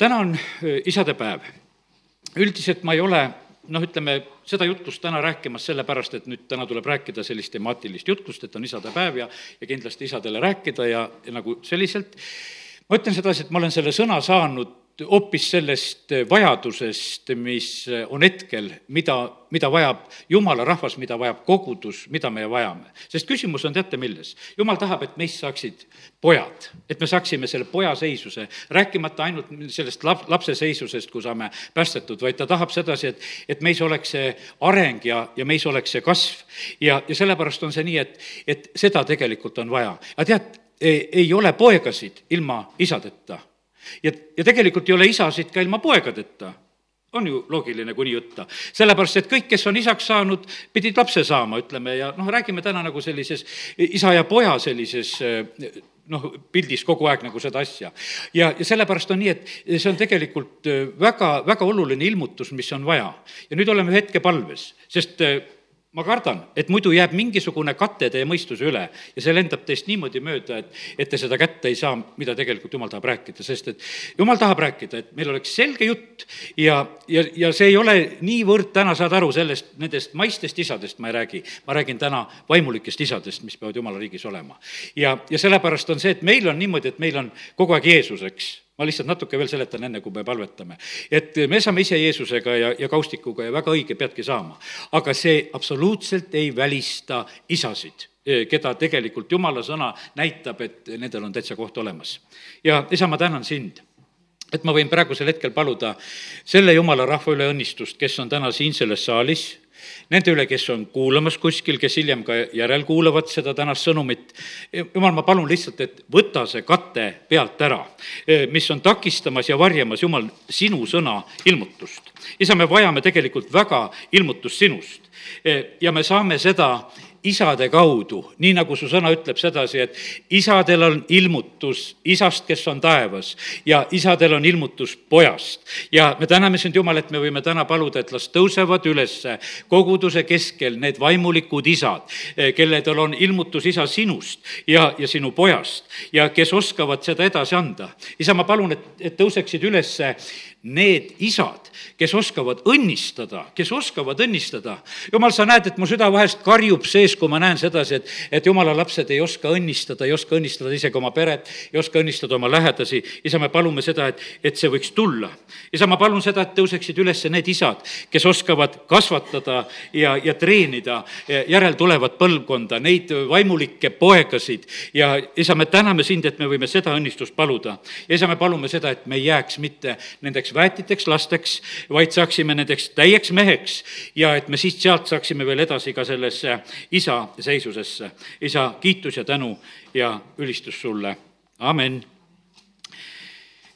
täna on äh, isadepäev. üldiselt ma ei ole noh, ütleme, seda jutlust täna rääkimas sellepärast, et nüüd täna tuleb rääkida sellist temaatilist jutlust, et on isadepäev ja, ja kindlasti isadele rääkida ja, ja nagu selliselt, ma ütlen sedasi, et ma olen selle sõna saanud hoopis sellest vajadusest, mis on hetkel, mida, mida vajab jumala rahvas, mida vajab kogudus, mida me vajame. sest küsimus on teate milles? jumal tahab, et meist saaksid pojad, et me saaksime selle poja seisuse, rääkimata ainult sellest lap-, lapse seisusest, kui saame päästetud, vaid ta tahab sedasi, et, et meis oleks see areng ja, ja meis oleks see kasv. ja, ja sellepärast on see nii, et, et seda tegelikult on vaja. aga tead, ei ole poegasid ilma isadeta ja, ja tegelikult ei ole isasid ka ilma poegadeta on ju loogiline, kui nii võtta. sellepärast, et kõik, kes on isaks saanud, pidid lapse saama, ütleme, ja noh, räägime täna nagu sellises isa ja poja sellises noh, pildis kogu aeg nagu seda asja. ja, ja sellepärast on nii, et see on tegelikult väga, väga oluline ilmutus, mis on vaja. ja nüüd oleme hetke palves, sest ma kardan, et muidu jääb mingisugune kate teie mõistuse üle ja see lendab teist niimoodi mööda, et, et te seda kätte ei saa, mida tegelikult jumal tahab rääkida, sest et jumal tahab rääkida, et meil oleks selge jutt ja, ja, ja see ei ole niivõrd täna, saad aru, sellest, nendest maistest isadest ma ei räägi, ma räägin täna vaimulikest isadest, mis peavad jumala riigis olema. ja, ja sellepärast on see, et meil on niimoodi, et meil on kogu aeg Jeesus, eks ma lihtsalt natuke veel seletan, enne kui me palvetame. et me saame ise Jeesusega ja, ja kaustikuga ja väga õige peadki saama. aga see absoluutselt ei välista isasid keda tegelikult jumala sõna näitab, et nendel on täitsa koht olemas. ja isa, ma tänan sind et ma võin praegusel hetkel paluda selle jumala rahva üle õnnistust, kes on täna siin selles saalis nende üle, kes on kuulamas kuskil, kes hiljem ka järelkuulavad seda tänast sõnumit. jumal, ma palun lihtsalt, et võta see kate pealt ära, mis on takistamas ja varjamas, Jumal, sinu sõna ilmutust. isa, me vajame tegelikult väga ilmutust sinust ja me saame seda isade kaudu, nii nagu su sõna ütleb sedasi, et isadel on ilmutus isast, kes on taevas ja isadel on ilmutus pojast. ja me täname sind, Jumal, et me võime täna paluda, et las tõusevad ülesse koguduse keskel need vaimulikud isad, eh, kelledel on ilmutus isa sinust ja, ja sinu pojast ja kes oskavad seda edasi anda. isa, ma palun, et, et tõuseksid ülesse need isad, kes oskavad õnnistada, kes oskavad õnnistada. jumal, sa näed, et mu süda vahest karjub sees, kui ma näen sedasi, et, et jumala lapsed ei oska õnnistada, ei oska õnnistada isegi oma peret, ei oska õnnistada oma lähedasi. isa, me palume seda, et, et see võiks tulla. isa, ma palun seda, et tõuseksid üles need isad, kes oskavad kasvatada ja, ja treenida järeltulevat põlvkonda, neid vaimulikke poegasid ja isa, me täname sind, et me võime seda õnnistust paluda. ja isa, me palume seda, et me ei jääks mitte nendeks nendeks väetiteks lasteks, vaid saaksime nendeks täieks meheks ja et me siit-sealt saaksime veel edasi ka sellesse isa seisusesse. isa, kiitus ja tänu ja ülistus sulle, amen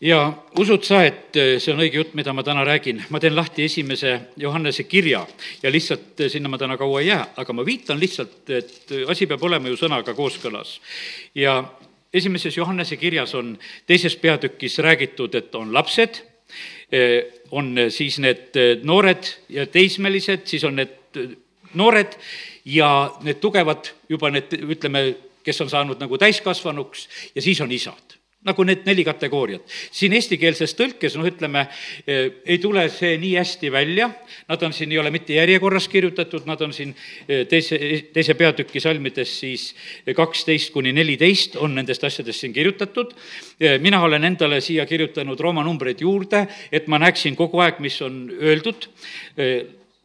ja usud sa, et see on õige jutt, mida ma täna räägin, ma teen lahti esimese Johannese kirja ja lihtsalt sinna ma täna kaua ei jää, aga ma viitan lihtsalt, et asi peab olema ju sõnaga kooskõlas. ja esimeses Johannese kirjas on teises peatükis räägitud, et on lapsed Eh, on eh, siis need eh, noored ja teismelised, siis on need noored ja need tugevad juba need, ütleme, kes on saanud nagu täiskasvanuks ja siis on isad nagu need neli kategooriat. siin eestikeelses tõlkes, noh, ütleme, eh, ei tule see nii hästi välja, nad on siin, ei ole mitte järjekorras kirjutatud, nad on siin eh, teise, teise peatüki salmides siis kaksteist kuni neliteist on nendest asjadest siin kirjutatud. Eh, mina olen endale siia kirjutanud Rooma numbreid juurde, et ma näeksin kogu aeg, mis on öeldud.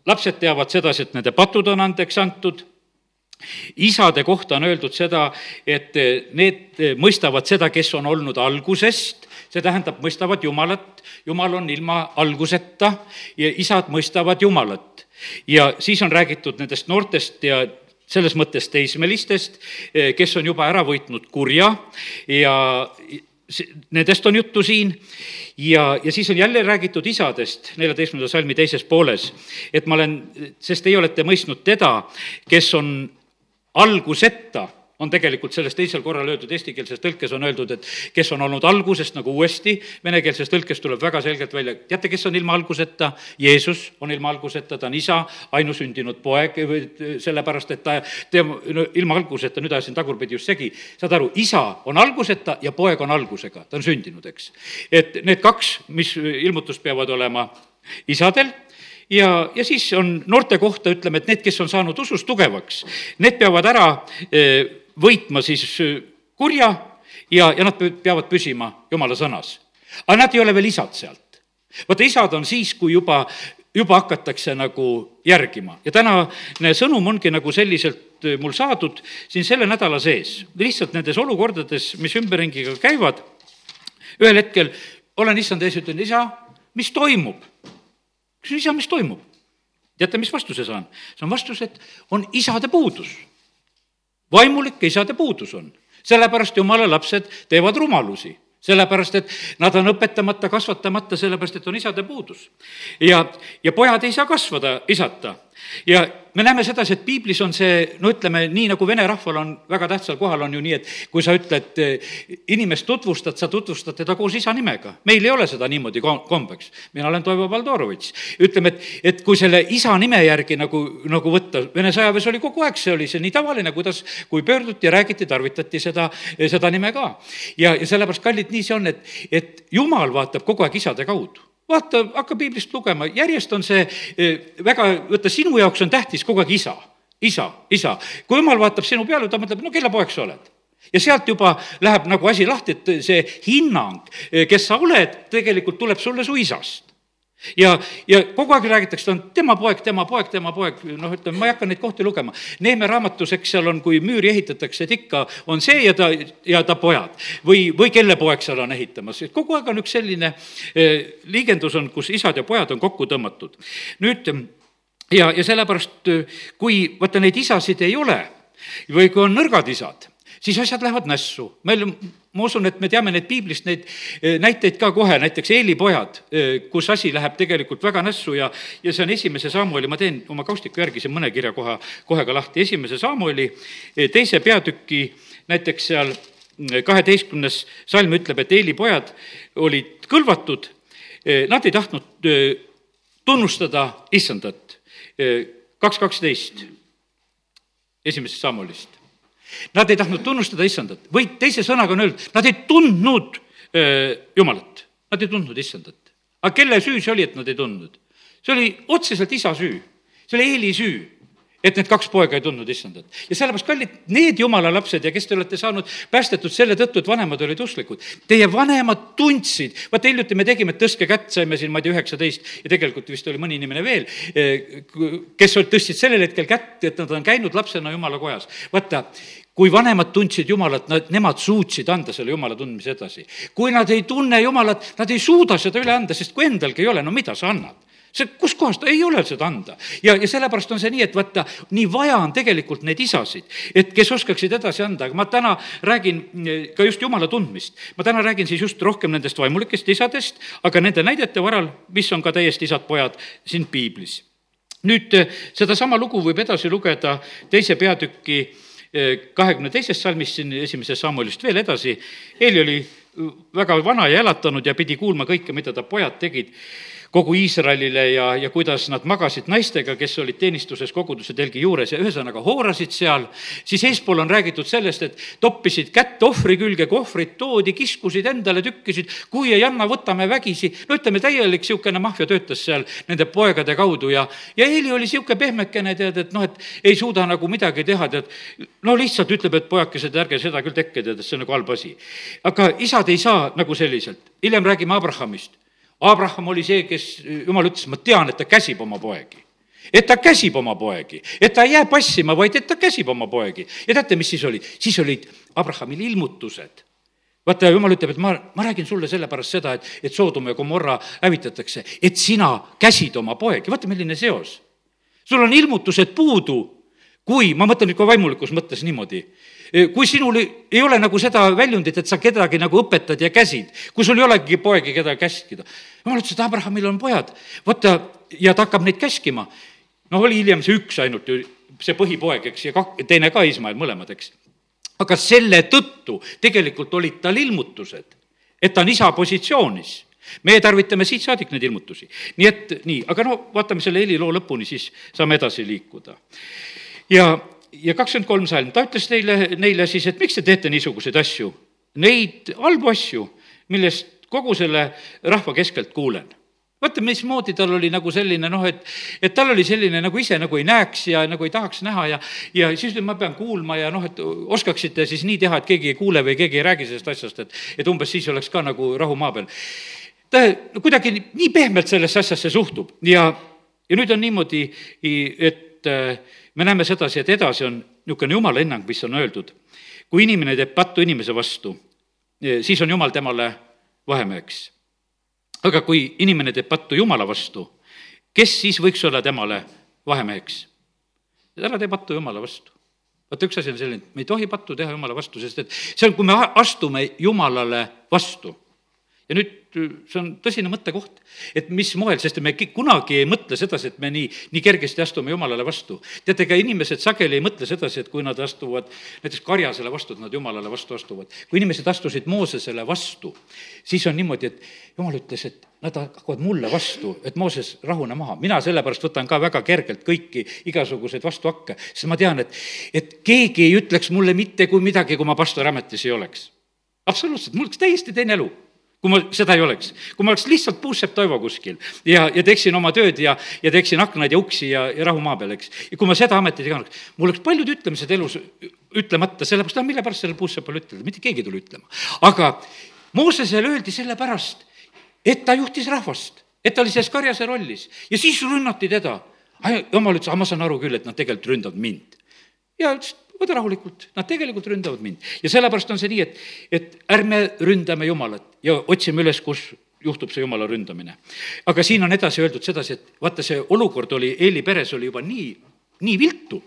lapsed teavad sedasi, et nende patud on andeks antud isade kohta on öeldud seda, et need mõistavad seda, kes on olnud algusest, see tähendab, mõistavad Jumalat, Jumal on ilma alguseta ja isad mõistavad Jumalat. ja siis on räägitud nendest noortest ja selles mõttes teismelistest, kes on juba ära võitnud kurja. Ja nendest on juttu siin. Ja, ja siis on jälle räägitud isadest neljateistkümnenda salmi teises pooles, et ma olen, sest teie olete mõistnud teda, kes on alguseta on tegelikult selles teisel korral öeldud, eestikeelses tõlkes on öeldud, et kes on olnud algusest nagu uuesti, venekeelses tõlkes tuleb väga selgelt välja, teate, kes on ilma alguseta? Jeesus on ilma alguseta, ta on isa, ainusündinud poeg, sellepärast et ta, tema, no ilma alguseta, nüüd ajasin tagurpidi just segi, saad aru, isa on alguseta ja poeg on algusega, ta on sündinud, eks. et need kaks, mis ilmutust peavad olema isadel ja, ja siis on noorte kohta, ütleme, et need, kes on saanud usus tugevaks, need peavad ära eh, võitma siis eh, kurja ja, ja nad peavad püsima jumala sõnas. aga nad ei ole veel isad sealt. vaata, isad on siis, kui juba, juba hakatakse nagu järgima ja tänane sõnum ongi nagu selliselt eh, mul saadud siin selle nädala sees, lihtsalt nendes olukordades, mis ümberringiga käivad, ühel hetkel olen issand ees, ütlen, isa, mis toimub? Küsin, isa, mis toimub? teate, mis vastuse saan? saan vastuse, et on isade puudus. vaimulike isade puudus on. sellepärast jumala lapsed teevad rumalusi sellepärast, et nad on õpetamata, kasvatamata, sellepärast et on isade puudus. ja, ja pojad ei saa kasvada isata ja me näeme sedasi, et piiblis on see, no ütleme, nii nagu vene rahval on väga tähtsal kohal, on ju nii, et kui sa ütled, inimest tutvustad, sa tutvustad teda koos isa nimega. meil ei ole seda niimoodi kombeks. mina olen Toivo Valdorovitš. ütleme, et, et kui selle isa nime järgi nagu, nagu võtta, Vene sõjaväes oli kogu aeg, see oli see nii tavaline, kuidas, kui pöörduti, räägiti, tarvitati seda, seda nime ka. ja, ja sellepärast, kallid, nii see on, et, et jumal vaatab kogu aeg isade kaudu vaata, hakka piiblist lugema, järjest on see eh, väga, vaata, sinu jaoks on tähtis kogu aeg isa, isa, isa. kui jumal vaatab sinu peale, ta mõtleb, no kelle poeg sa oled? Ja sealt juba läheb nagu asi lahti, et see hinnang, eh, kes sa oled, tegelikult tuleb sulle su isast ja, ja kogu aeg räägitakse, ta on tema poeg, tema poeg, tema poeg, noh, ütleme, ma ei hakka neid kohti lugema. Neeme raamatus, eks seal on, kui müüri ehitatakse, et ikka on see ja ta, ja ta pojad. või, või kelle poeg seal on ehitamas, et kogu aeg on üks selline eh, liigendus on, kus isad ja pojad on kokku tõmmatud. nüüd ja, ja sellepärast, kui vaata neid isasid ei ole või kui on nõrgad isad, siis asjad lähevad nässu. meil, ma usun, et me teame neid piiblist neid eh, näiteid ka kohe, näiteks Eeli pojad, eh, kus asi läheb tegelikult väga nässu ja, ja see on esimese Samueli, ma teen oma kaustiku järgi siin mõne kirja koha, kohe ka lahti, esimese Samueli eh, teise peatüki, näiteks seal mm, kaheteistkümnes salm ütleb, et Eeli pojad olid kõlvatud, nad ei tahtnud tunnustada issandat. kaks kaksteist esimesest Samuelist Nad ei tahtnud tunnustada issandat või teise sõnaga on öeldud, nad ei tundnud öö, Jumalat, nad ei tundnud issandat. aga kelle süü see oli, et nad ei tundnud? see oli otseselt isa süü, see oli Eeli süü et need kaks poega ei tundnud issandat. ja sellepärast, kallid, need jumala lapsed ja kes te olete saanud päästetud selle tõttu, et vanemad olid usklikud, teie vanemad tundsid, vaata hiljuti me tegime, tõstke kätt, saime siin, ma ei tea, üheksateist ja tegelikult vist oli mõni inimene veel, eh, kes tõstsid sellel hetkel kätt, et nad on käinud lapsena jumala kojas. vaata, kui vanemad tundsid Jumalat, nad, nemad suutsid anda selle Jumala tundmise edasi. kui nad ei tunne Jumalat, nad ei suuda seda üle anda, sest kui endalgi ei ole, no mida sa annad? see, kuskohast, ei ole seda anda. ja, ja sellepärast on see nii, et vaata, nii vaja on tegelikult neid isasid, et kes oskaksid edasi anda, aga ma täna räägin eh, ka just jumala tundmist. ma täna räägin siis just rohkem nendest vaimulikest isadest, aga nende näidete varal, mis on ka täiesti isad-pojad siin piiblis. nüüd eh, sedasama lugu võib edasi lugeda teise peatüki kahekümne teisest salmist siin esimesest sammulist veel edasi. Eeli oli väga vana ja elatanud ja pidi kuulma kõike, mida ta pojad tegid kogu Iisraelile ja, ja kuidas nad magasid naistega, kes olid teenistuses koguduse telgi juures ja ühesõnaga hoorasid seal, siis eespool on räägitud sellest, et toppisid kätt ohvri külge, kui ohvrit toodi, kiskusid endale, tükkisid, kui ei anna, võtame vägisi. no ütleme, täielik niisugune maffia töötas seal nende poegade kaudu ja, ja Heli oli niisugune pehmekene, tead, et noh, et ei suuda nagu midagi teha, tead. no lihtsalt ütleb, et pojakesed, ärge seda küll tehke, tead, et see on nagu halb asi. aga isad ei saa nagu selliselt. hiljem räägime Abrahamist Abraham oli see, kes, jumal ütles, ma tean, et ta käsib oma poegi et ta käsib oma poegi, et ta ei jää passima, vaid et ta käsib oma poegi. ja teate, mis siis oli? siis olid Abrahamil ilmutused. vaata, jumal ütleb, et ma, ma räägin sulle sellepärast seda, et, et Soodom ja Gomorra hävitatakse, et sina käsid oma poegi, vaata, milline seos. sul on ilmutused puudu, kui, ma mõtlen nüüd ka vaimulikus mõttes niimoodi, kui sinul ei ole nagu seda väljundit, et sa kedagi nagu õpetad ja käsid, kui sul ei olegi poegi, keda käskida. jumal ütles, et Abrahamil on pojad, vaata, ja ta hakkab neid käskima. noh, oli hiljem see üks ainult ju, see põhipoeg, eks, ja kak-, teine ka Ismael, mõlemad, eks. aga selle tõttu tegelikult olid tal ilmutused, et ta on isa positsioonis meie tarvitame siit saadik neid ilmutusi. nii et nii, aga no vaatame selle heliloo lõpuni, siis saame edasi liikuda. ja, ja kakskümmend kolm salm, ta ütles neile, neile siis, et miks te teete niisuguseid asju, neid halbu asju, millest kogu selle rahva keskelt kuulen. Vaata, mismoodi tal oli nagu selline noh, et, et tal oli selline nagu ise nagu ei näeks ja nagu ei tahaks näha ja, ja siis ma pean kuulma ja noh, et oskaksite siis nii teha, et keegi ei kuule või keegi ei räägi sellest asjast, et, et umbes siis oleks ka nagu rahu maa peal. Ta kuidagi nii pehmelt sellesse asjasse suhtub ja, ja nüüd on niimoodi, et äh, me näeme sedasi, et edasi on niisugune jumala hinnang, mis on öeldud. kui inimene teeb pattu inimese vastu, eh, siis on jumal temale vahemeheks. aga kui inimene teeb pattu jumala vastu, kes siis võiks olla temale vahemeheks? ära tee pattu jumala vastu vaata, üks asi on selline, et me ei tohi pattu teha jumala vastu, sest et see on, kui me astume jumalale vastu ja nüüd see on tõsine mõttekoht, et mis moel, sest me kunagi ei mõtle sedasi, et me nii, nii kergesti astume Jumalale vastu. teate, ka inimesed sageli ei mõtle sedasi, et kui nad astuvad näiteks karjasele vastu, et nad Jumalale vastu astuvad. kui inimesed astusid Moosesele vastu, siis on niimoodi, et Jumal ütles, et nad hakkavad mulle vastu, et Mooses, rahune maha. mina sellepärast võtan ka väga kergelt kõiki igasuguseid vastuhakke, sest ma tean, et, et keegi ei ütleks mulle mitte kui midagi, kui ma pastoriametis ei oleks. absoluutselt, mul oleks täiesti teine elu kui ma seda ei oleks, kui ma oleks lihtsalt puussepp Toivo kuskil ja, ja teeksin oma tööd ja, ja teeksin aknaid ja uksi ja, ja rahu maa peal, eks. ja kui ma seda ametit ei kannaks, mul oleks paljud ütlemised elus ütlemata, sellepärast, no mille pärast sellele puussepale ütelda, mitte keegi ei tule ütlema. aga Moosesele öeldi sellepärast, et ta juhtis rahvast, et ta oli selles karjase rollis ja siis rünnati teda. jumal ütles, aga ma saan aru küll, et nad tegelikult ründavad mind. ja ütles, võta rahulikult, nad tegelikult ründavad mind. ja sellepärast on see nii, et, et ärme ründame Jumalat ja otsime üles, kus juhtub see jumala ründamine. aga siin on edasi öeldud sedasi, et vaata, see olukord oli, Eeli peres oli juba nii, nii viltu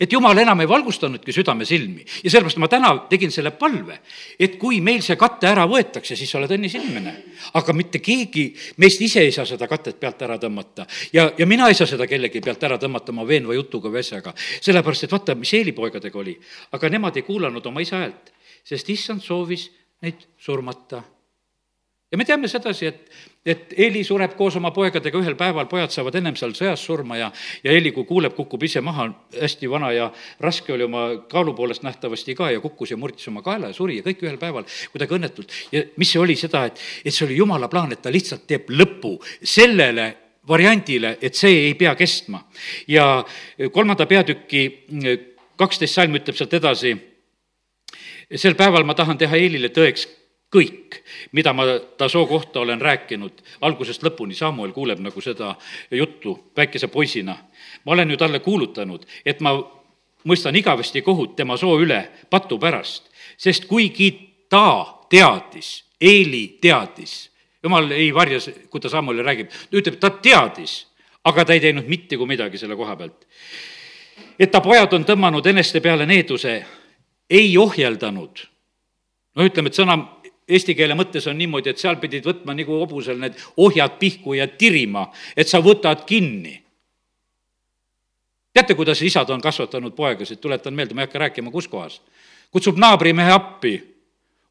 et jumal enam ei valgustanudki südame silmi ja sellepärast ma täna tegin selle palve, et kui meil see kate ära võetakse, siis sa oled õnnis inimene. aga mitte keegi meist ise ei saa seda katet pealt ära tõmmata ja, ja mina ei saa seda kellegi pealt ära tõmmata oma veenva jutuga või asjaga. sellepärast, et vaata, mis eelipoegadega oli, aga nemad ei kuulanud oma isa häält, sest issand soovis neid surmata ja me teame sedasi, et, et Eeli sureb koos oma poegadega ühel päeval, pojad saavad ennem seal sõjas surma ja, ja Eeli, kui kuuleb, kukub ise maha, hästi vana ja raske oli oma kaalu poolest nähtavasti ka ja kukkus ja murdis oma kaela ja suri ja kõik ühel päeval kuidagi õnnetult. ja mis see oli seda, et, et see oli jumala plaan, et ta lihtsalt teeb lõpu sellele variandile, et see ei pea kestma. ja kolmanda peatüki kaksteist salm ütleb sealt edasi, sel päeval ma tahan teha Eelile tõeks kõik, mida ma ta soo kohta olen rääkinud algusest lõpuni, Samuel kuuleb nagu seda juttu väikese poisina. ma olen ju talle kuulutanud, et ma mõistan igavesti kohut tema soo üle patu pärast, sest kuigi ta teadis, Eeli teadis, jumal ei varja, kui ta Samuelile räägib, ta ütleb, ta teadis, aga ta ei teinud mitte kui midagi selle koha pealt. et ta pojad on tõmmanud eneste peale needuse, ei ohjeldanud no ütleme, et sõna eesti keele mõttes on niimoodi, et seal pidid võtma nagu hobusel need ohjad pihku ja tirima, et sa võtad kinni. teate, kuidas isad on kasvatanud poegasid, tuletan meelde, ma ei hakka rääkima, kus kohas. kutsub naabrimehe appi,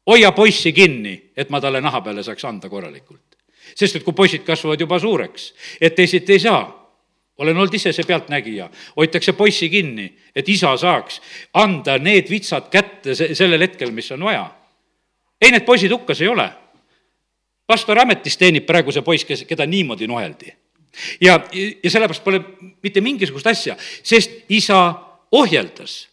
hoia poissi kinni, et ma talle naha peale saaks anda korralikult. sest et kui poisid kasvavad juba suureks, et teisiti ei saa olen olnud ise see pealtnägija, hoitakse poissi kinni, et isa saaks anda need vitsad kätte sellel hetkel, mis on vaja ei, need poisid hukkas ei ole. pastori ametis teenib praegu see poiss, kes, keda niimoodi noheldi. ja, ja sellepärast pole mitte mingisugust asja, sest isa ohjeldas.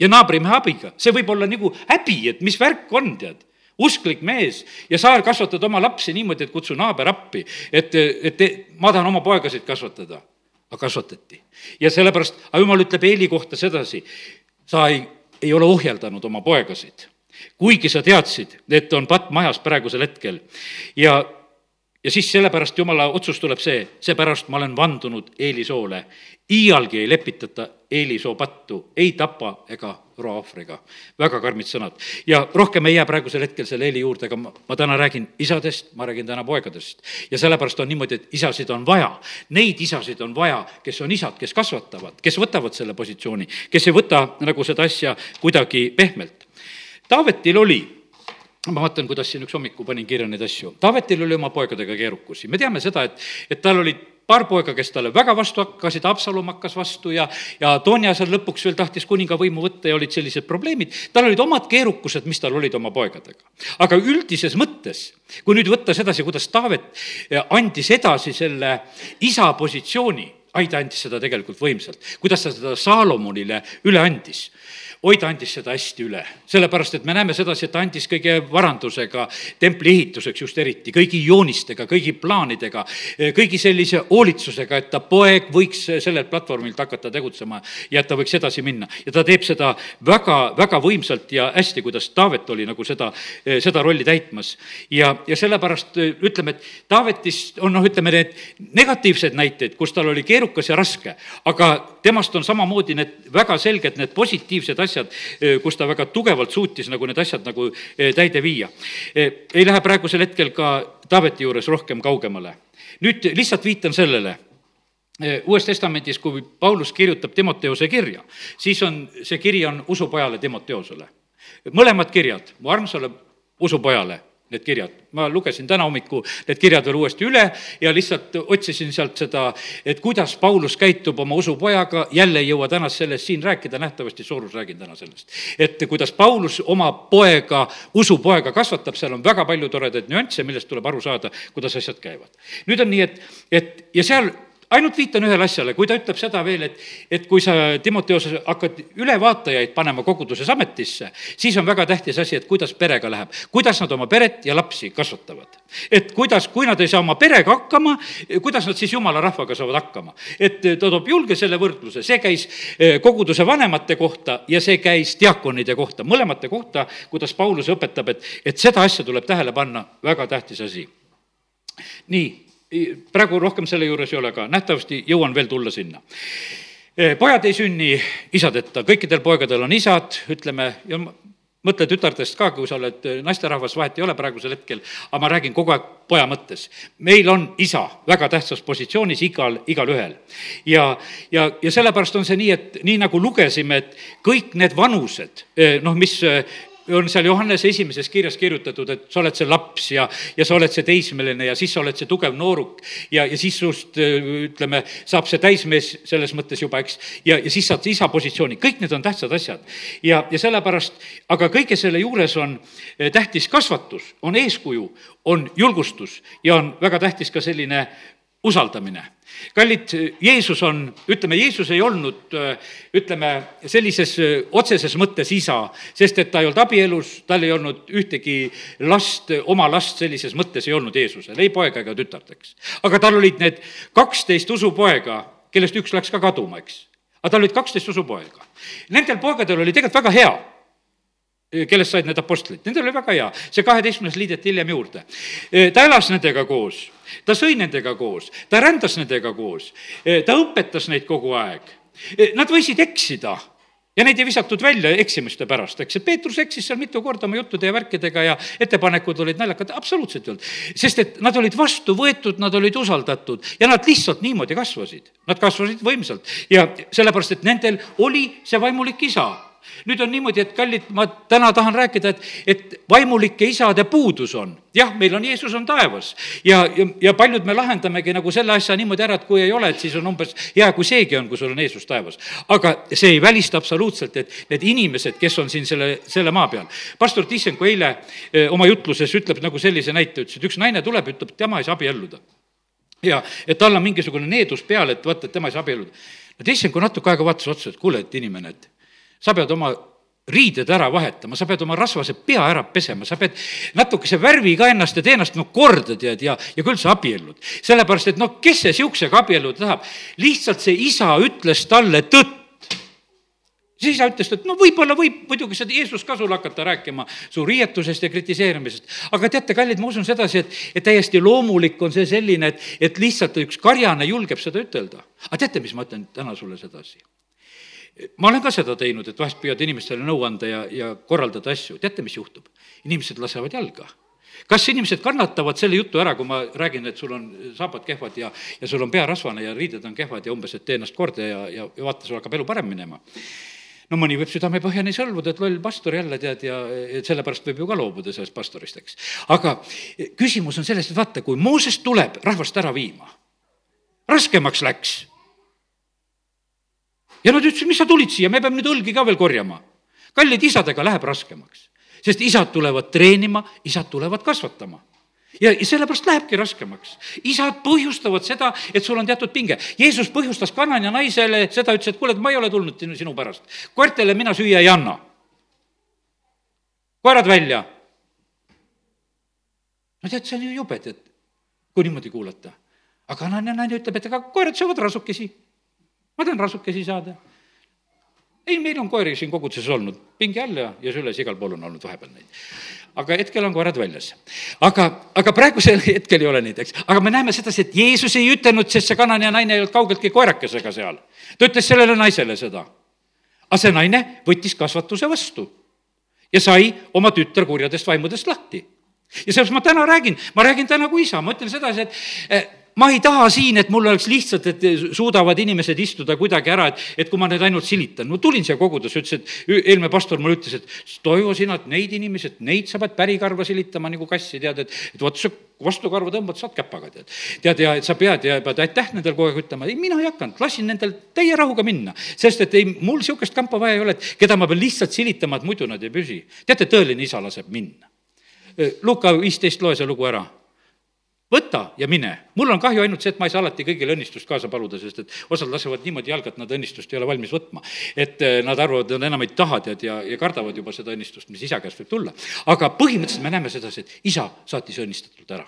ja naabrimehe abiga, see võib olla nagu häbi, et mis värk on, tead usklik mees ja sa kasvatad oma lapsi niimoodi, et kutsu naaber appi, et, et ma tahan oma poegasid kasvatada. aga kasvatati. ja sellepärast, aga jumal ütleb Eeli kohta sedasi, sa ei, ei ole ohjeldanud oma poegasid kuigi sa teadsid, et on patt majas praegusel hetkel. ja, ja siis sellepärast jumala otsus tuleb see, seepärast ma olen vandunud Eelisoole. iialgi ei lepitata Eelisoo pattu, ei tapa ega roa ohvriga. väga karmid sõnad. ja rohkem ei jää praegusel hetkel selle Eeli juurde, aga ma, ma täna räägin isadest, ma räägin täna poegadest. ja sellepärast on niimoodi, et isasid on vaja. Neid isasid on vaja, kes on isad, kes kasvatavad, kes võtavad selle positsiooni, kes ei võta nagu seda asja kuidagi pehmelt. Taavetil oli ma vaatan, kuidas siin üks hommiku panin kirja neid asju. Taavetil oli oma poegadega keerukusi, me teame seda, et, et tal olid paar poega, kes talle väga vastu hakkasid, Haapsalum hakkas vastu ja, ja Toonja seal lõpuks veel tahtis kuninga võimu võtta ja olid sellised probleemid. tal olid omad keerukused, mis tal olid oma poegadega. aga üldises mõttes, kui nüüd võtta sedasi, kuidas Taavet andis edasi selle isa positsiooni, ai, ta andis seda tegelikult võimsalt, kuidas ta seda Saalomonile üle andis oi, ta andis seda hästi üle, sellepärast et me näeme sedasi, et ta andis kõige varandusega templi ehituseks just eriti, kõigi joonistega, kõigi plaanidega, kõigi sellise hoolitsusega, et ta poeg võiks sellelt platvormilt hakata tegutsema ja et ta võiks edasi minna. ja ta teeb seda väga, väga võimsalt ja hästi, kuidas Taavet oli nagu seda, seda rolli täitmas. ja, ja sellepärast ütleme, et Taavetist on noh, ütleme need negatiivsed näited, kus tal oli keerukas ja raske, aga temast on samamoodi need väga selged, need positiivsed asjad, asjad, kus ta väga tugevalt suutis nagu need asjad nagu täide viia. ei lähe praegusel hetkel ka Taaveti juures rohkem kaugemale. nüüd lihtsalt viitan sellele Uues Testamendis, kui Paulus kirjutab Timoteose kirja, siis on, see kiri on usupojale Timoteosele. mõlemad kirjad, mu armsale usupojale need kirjad. ma lugesin täna hommiku need kirjad veel uuesti üle ja lihtsalt otsisin sealt seda, et kuidas Paulus käitub oma usupojaga, jälle ei jõua täna sellest siin rääkida, nähtavasti Soorus räägin täna sellest. et kuidas Paulus oma poega, usupoega kasvatab, seal on väga palju toredaid nüansse, millest tuleb aru saada, kuidas asjad käivad. nüüd on nii, et, et ja seal ainult viitan ühele asjale, kui ta ütleb seda veel, et, et kui sa, Timoteos, hakkad ülevaatajaid panema koguduses ametisse, siis on väga tähtis asi, et kuidas perega läheb, kuidas nad oma peret ja lapsi kasvatavad. et kuidas, kui nad ei saa oma perega hakkama, kuidas nad siis jumala rahvaga saavad hakkama. et ta toob julge selle võrdluse, see käis eh, koguduse vanemate kohta ja see käis diakonide kohta, mõlemate kohta, kuidas Paulus õpetab, et, et seda asja tuleb tähele panna, väga tähtis asi. nii praegu rohkem selle juures ei ole, aga nähtavasti jõuan veel tulla sinna. Eh, pojad ei sünni isadeta, kõikidel poegadel on isad, ütleme, ja mõtle tütardest ka, kui sa oled eh, naisterahvas, vahet ei ole praegusel hetkel, aga ma räägin kogu aeg poja mõttes. meil on isa väga tähtsas positsioonis igal, igalühel. ja, ja, ja sellepärast on see nii, et nii nagu lugesime, et kõik need vanused, eh, noh, mis on seal Johannese esimeses kirjas kirjutatud, et sa oled see laps ja, ja sa oled see teismeline ja siis sa oled see tugev nooruk. Ja, ja siis sust ütleme, saab see täismees selles mõttes juba, eks, ja, ja siis saad isa positsiooni, kõik need on tähtsad asjad. ja, ja sellepärast, aga kõige selle juures on eh, tähtis kasvatus, on eeskuju, on julgustus ja on väga tähtis ka selline usaldamine. kallid, Jeesus on, ütleme, Jeesus ei olnud, ütleme, sellises otseses mõttes isa, sest et ta ei olnud abielus, tal ei olnud ühtegi last, oma last sellises mõttes ei olnud Jeesusel, ei poega ega tütart, eks. aga tal olid need kaksteist usupoega, kellest üks läks ka kaduma, eks. aga tal olid kaksteist usupoega. Nendel poegadel oli tegelikult väga hea kellest said need apostlid, nendel oli väga hea, see kaheteistkümnes liideti hiljem juurde. ta elas nendega koos, ta sõi nendega koos, ta rändas nendega koos, ta õpetas neid kogu aeg. Nad võisid eksida ja neid ei visatud välja eksimuste pärast, eks, et Peetrus eksis seal mitu korda oma juttude ja värkidega ja ettepanekud olid naljakad, absoluutselt ei olnud. sest et nad olid vastu võetud, nad olid usaldatud ja nad lihtsalt niimoodi kasvasid. Nad kasvasid võimsalt ja sellepärast, et nendel oli see vaimulik isa nüüd on niimoodi, et kallid, ma täna tahan rääkida, et, et vaimulike isade puudus on. jah, meil on Jeesus on taevas ja, ja, ja paljud me lahendamegi nagu selle asja niimoodi ära, et kui ei ole, et siis on umbes hea, kui seegi on, kui sul on Jeesus taevas. aga see ei välista absoluutselt, et need inimesed, kes on siin selle, selle maa peal. pastor Tissenko eile öö, eh, oma jutluses ütleb nagu sellise näite, ütles, et üks naine tuleb, ütleb, tema ei saa abielluda ja et tal on mingisugune needus peal, et vaata, et tema ei saa abielluda. no Tissenko natuke aega vaatas otsa, et kuule, et inimene, et sa pead oma riided ära vahetama, sa pead oma rasvase pea ära pesema, sa pead natukese värvi ka ennast ja tee ennast no korda, tead, ja, ja küll sa abiellud. sellepärast, et noh, kes see niisugusega abielluda tahab. lihtsalt see isa ütles talle tõtt. siis isa ütles, et no võib-olla võib muidugi seda Jeesus ka sulle hakata rääkima su riietusest ja kritiseerimisest. aga teate, kallid, ma usun sedasi, et, et täiesti loomulik on see selline, et, et lihtsalt üks karjane julgeb seda ütelda. aga teate, mis ma ütlen täna sulle sedasi? Ma olen ka seda teinud, et vahest püüad inimestele nõu anda ja, ja korraldada asju, teate, mis juhtub? inimesed lasevad jalga kas inimesed kannatavad selle jutu ära, kui ma räägin, et sul on saapad kehvad ja, ja sul on pea rasvane ja riided on kehvad ja umbes, et tee ennast korda ja, ja, ja vaata, sul hakkab elu parem minema no mõni võib südamepõhjani sõlmuda, et loll pastor jälle tead ja sellepärast võib ju ka loobuda sellest pastorist, eks. aga küsimus on selles, et vaata, kui Mooses tuleb rahvast ära viima, raskemaks läks. Ja nad ütlesid, mis sa tulid siia, me peame nüüd õlgi ka veel korjama. kallid isadega läheb raskemaks, sest isad tulevad treenima, isad tulevad kasvatama ja sellepärast lähebki raskemaks. isad põhjustavad seda, et sul on teatud pinge. Jeesus põhjustas Kanania naisele seda, ütles, et kuule, et ma ei ole tulnud sinu pärast. koertele mina süüa ei anna. koerad välja. no tead, see on ju jube, tead, kui niimoodi kuulata. aga Kanania naine ütleb, et aga koerad söövad rasukesi. Ma tahan rasukesi saada ei, meil on koeri siin koguduses olnud, pingi all ja, ja süles igal pool on olnud vahepeal neid. aga hetkel on koerad väljas. aga, aga praegusel hetkel ei ole neid, eks, aga me näeme sedasi, et Jeesus ei ütelnud, sest see kanane naine ei olnud kaugeltki koerakesega seal. ta ütles sellele naisele seda. aga see naine võttis kasvatuse vastu ja sai oma tütar kurjadest vaimudest lahti ja sellepärast ma täna räägin, ma räägin täna kui isa, ma ütlen sedasi, et eh, ma ei taha siin, et mul oleks lihtsalt, et suudavad inimesed istuda kuidagi ära, et, et kui ma neid ainult silitan. no tulin siia kogudusse, ütles, et eelmine pastor mulle ütles, et Toivo, sina, et neid inimesi, et neid sa pead pärikarva silitama nagu kassi, tead, et, et vot sa vastukarva tõmbad, saad käpaga, tead. tead, ja et sa pead ja pead aitäh nendel kogu aeg ütlema, ei, mina ei hakanud, lasin nendel täie rahuga minna. sest et ei, mul niisugust kampa vaja ei ole, et keda ma pean lihtsalt silitama, et muidu nad ei püsi. teate, tõeline isa laseb minna. Luka viisteist, loe see lugu ära võta ja mine. mul on kahju ainult see, et ma ei saa alati kõigile õnnistust kaasa paluda, sest et osad lasevad niimoodi jalga, et nad õnnistust ei ole valmis võtma. et eh, nad arvavad, nad enam ei taha tead ja, ja kardavad juba seda õnnistust, mis isa käest võib tulla. aga põhimõtteliselt me näeme sedasi, et isa saatis õnnistatult ära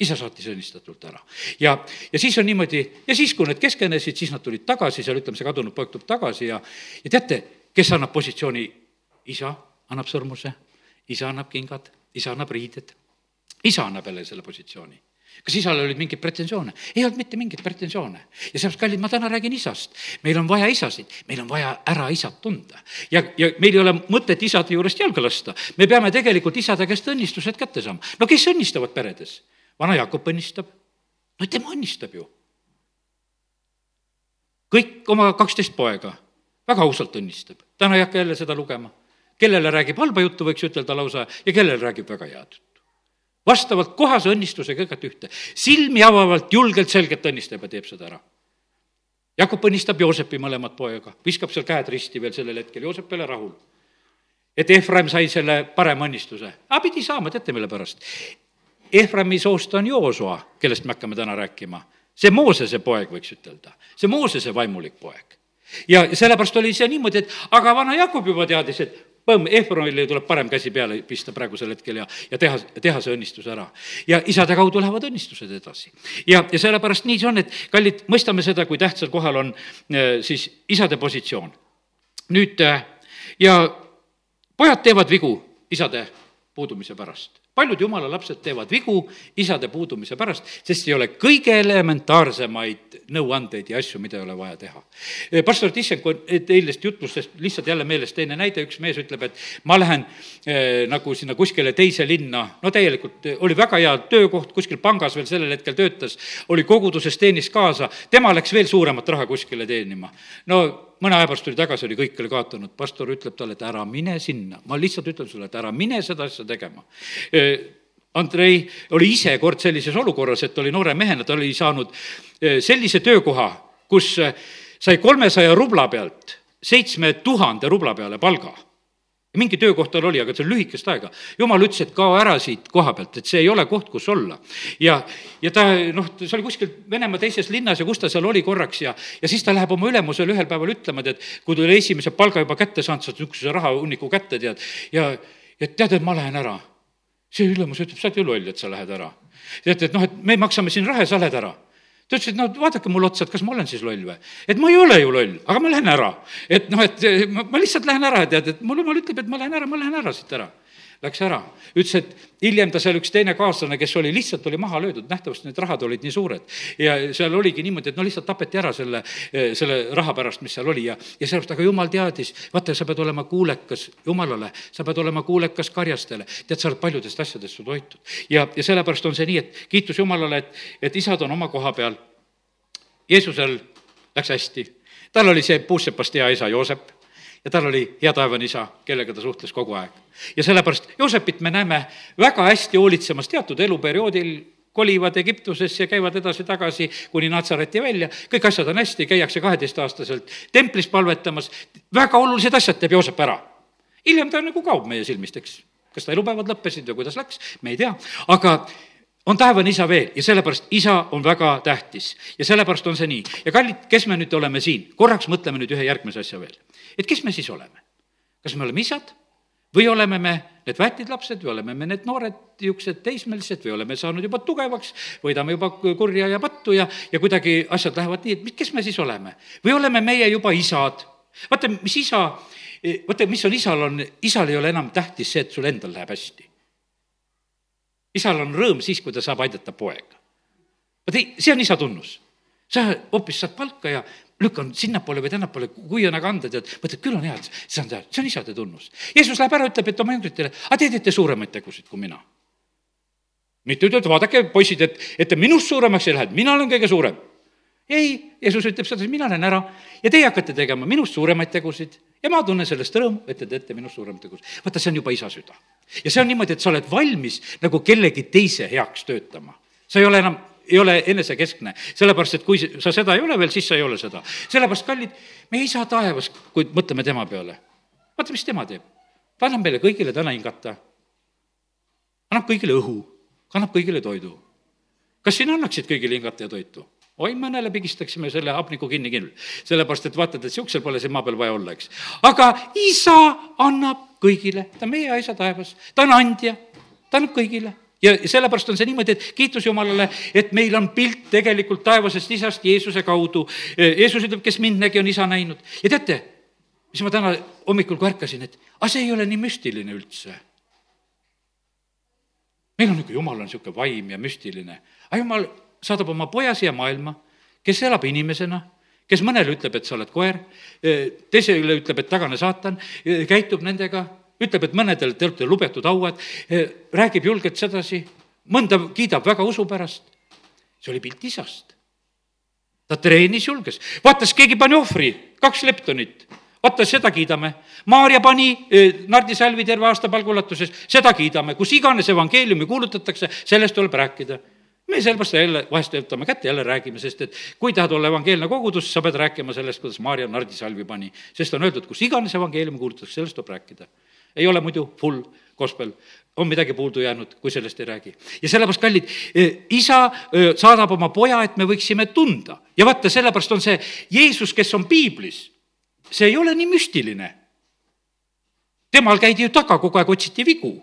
isa saatis õnnistatult ära. ja, ja siis on niimoodi, ja siis, kui need keskenesid, siis nad tulid tagasi, seal ütleme, see kadunud poeg tuleb tagasi ja, ja teate, kes annab positsiooni? isa annab sõrmuse, isa annab kingad, isa annab riided, isa annab jälle selle positsiooni kas isal olid mingeid pretensioone? ei olnud mitte mingeid pretensioone. ja sellepärast, kallid, ma täna räägin isast. meil on vaja isasid, meil on vaja ära isad tunda. ja, ja meil ei ole mõtet isade juurest jalga lasta. me peame tegelikult isade käest õnnistused kätte saama. no kes õnnistavad peredes? vana Jakob õnnistab. no tema õnnistab ju. kõik oma kaksteist poega väga ausalt õnnistab. täna ei hakka jälle seda lugema. kellele räägib halba juttu, võiks ütelda lausa, ja kellele räägib väga head vastavalt kohase õnnistusega kõigepealt ühte. silmi avavalt, julgelt, selgelt õnnistab ja teeb seda ära. Jakob õnnistab Joosepi mõlemad poega, viskab seal käed risti veel sellel hetkel, Joosep ei ole rahul. et Efraim sai selle parema õnnistuse, aga pidi saama, teate, mille pärast? Efraimi soost on Joosua, kellest me hakkame täna rääkima. see Moosese poeg, võiks ütelda, see Moosese vaimulik poeg ja sellepärast oli see niimoodi, et aga vana Jakob juba teadis, et põmm, Efronile tuleb parem käsi peale pista praegusel hetkel ja, ja teha, teha see õnnistus ära. ja isade kaudu lähevad õnnistused edasi. ja, ja sellepärast nii see on, et kallid, mõistame seda, kui tähtsal kohal on äh, siis isade positsioon. nüüd äh, ja pojad teevad vigu isade puudumise pärast paljud jumala lapsed teevad vigu isade puudumise pärast, sest ei ole kõige elementaarsemaid nõuandeid ja asju, mida ei ole vaja teha. Eh, pastor Tissenko eilsest jutlustest lihtsalt jälle meelest teine näide, üks mees ütleb, et ma lähen eh, nagu sinna kuskile teise linna, no täielikult eh, oli väga hea töökoht, kuskil pangas veel sellel hetkel töötas, oli koguduses, teenis kaasa, tema läks veel suuremat raha kuskile teenima. no mõne aja pärast tuli tagasi, oli kõik oli kaotanud, pastor ütleb talle, et ära mine sinna, ma lihtsalt ütlen sulle, et ära mine seda asja tegema. Andrei oli ise kord sellises olukorras, et oli noore mehena, ta oli saanud sellise töökoha, kus sai kolmesaja rubla pealt seitsme tuhande rubla peale palga mingi töökoht tal oli, aga see on lühikest aega. jumal ütles, et kao ära siit koha pealt, et see ei ole koht, kus olla. ja, ja ta noh, see oli kuskil Venemaa teises linnas ja kus ta seal oli korraks ja, ja siis ta läheb oma ülemusele ühel päeval ütlema, et kui ta oli esimese palga juba kätte saanud, saad niisuguse rahahunniku kätte, tead, ja, ja tead, et ma lähen ära. see ülemus ütleb, sa oled ju loll, et sa lähed ära. tead, et noh, et me maksame siin raha ja sa lähed ära ta ütles, et no vaadake mulle otsa, et kas ma olen siis loll või. et ma ei ole ju loll, aga ma lähen ära. et noh, et ma, ma lihtsalt lähen ära, tead, et mul jumal ütleb, et ma lähen ära, ma lähen ära siit ära läks ära. ütles, et hiljem ta seal üks teine kaaslane, kes oli, lihtsalt oli maha löödud, nähtavasti need rahad olid nii suured. ja seal oligi niimoodi, et no lihtsalt tapeti ära selle, selle raha pärast, mis seal oli ja, ja sellepärast, aga jumal teadis, vaata, sa pead olema kuulekas Jumalale, sa pead olema kuulekas karjastele. tead, sa oled paljudest asjadest su toitud. ja, ja sellepärast on see nii, et kiitus Jumalale, et, et isad on oma koha peal. Jeesusel läks hästi, tal oli see puussepast hea isa Joosep ja tal oli hea taevane isa, kellega ta suhtles kogu aeg. ja sellepärast Joosepit me näeme väga hästi hoolitsemas teatud eluperioodil, kolivad Egiptusesse ja käivad edasi-tagasi kuni Natsareti välja, kõik asjad on hästi, käiakse kaheteistaastaselt templis palvetamas, väga olulised asjad teeb Joosep ära. hiljem ta nagu kaob meie silmist, eks. kas ta elupäevad lõppesid või kuidas läks, me ei tea, aga on taevane isa veel ja sellepärast isa on väga tähtis ja sellepärast on see nii. ja kallid, kes me nüüd oleme siin, korraks mõtleme nüüd ühe järgmise asja veel et kes me siis oleme? kas me oleme isad või oleme me need väetid lapsed või oleme me need noored niisugused teismelised või oleme saanud juba tugevaks, võidame juba kurja ja pattu ja, ja kuidagi asjad lähevad nii, et kes me siis oleme? või oleme meie juba isad? vaata, mis isa, vaata, mis on isal, on, isal ei ole enam tähtis see, et sul endal läheb hästi. Isal on rõõm siis, kui ta saab aidata poega. vaata, see on isa tunnus sa hoopis saad palka ja lükkan sinnapoole või tännapoole, kui on aga anda, tead, mõtled, küll on hea, see on, see on isade tunnus. Jeesus läheb ära, ütleb, et oma jüngritele, aga te teete suuremaid tegusid kui mina. mitte et vaadake, poisid, et, et te minust suuremaks ei lähe, mina olen kõige suurem. ei, Jeesus ütleb sedasi, mina lähen ära ja teie hakkate tegema minust suuremaid tegusid ja ma tunnen sellest rõõmu, et te teete minust suuremaid tegusid. vaata, see on juba isa süda. ja see on niimoodi, et sa oled valmis nagu kellegi teise heaks töötama. sa ei ole enam ei ole enesekeskne, sellepärast et kui sa seda ei ole veel, siis sa ei ole seda. sellepärast, kallid, meie isa taevas, kui mõtleme tema peale, vaata, mis tema teeb. ta annab meile kõigile täna hingata. annab kõigile õhu, annab kõigile toidu. kas sina annaksid kõigile hingata ja toitu? Oi, mõnele pigistaksime selle hapniku kinni küll, sellepärast et vaatad, et niisugusel pole siin maa peal vaja olla, eks. aga isa annab kõigile, ta on meie isa taevas, ta on andja, ta annab kõigile ja sellepärast on see niimoodi, et kiitus Jumalale, et meil on pilt tegelikult taevasest isast Jeesuse kaudu. Jeesus ütleb, kes mind nägi, on isa näinud. ja teate, mis ma täna hommikul, kui ärkasin, et aga see ei ole nii müstiline üldse. meil on niisugune, Jumal on niisugune vaim ja müstiline. aga Jumal saadab oma poja siia maailma, kes elab inimesena kes mõnele ütleb, et sa oled koer, teisele ütleb, et tagane saatan, käitub nendega ütleb, et mõnedel te olete lubetud hauad, eh, räägib julgelt sedasi, mõnda kiidab väga usu pärast. see oli pilt isast. ta treenis julges, vaatas, keegi pani ohvri, kaks leptonit vaata, seda kiidame. Maarja pani nardisalvi terve aasta palga ulatuses, seda kiidame, kus iganes evangeeliumi kuulutatakse, sellest tuleb rääkida me sellepärast jälle vahest võtame kätte, jälle räägime, sest et kui tahad olla evangeelne kogudus, sa pead rääkima sellest, kuidas Maarja nardisalvi pani. sest on öeldud, kus iganes evangeeliumi kuulutatakse, sellest tuleb rääkida ei ole muidu full gospel, on midagi puudu jäänud, kui sellest ei räägi. ja sellepärast, kallid, e, isa e, saadab oma poja, et me võiksime tunda ja vaata, sellepärast on see Jeesus, kes on piiblis, see ei ole nii müstiline. temal käidi ju taga, kogu aeg otsiti vigu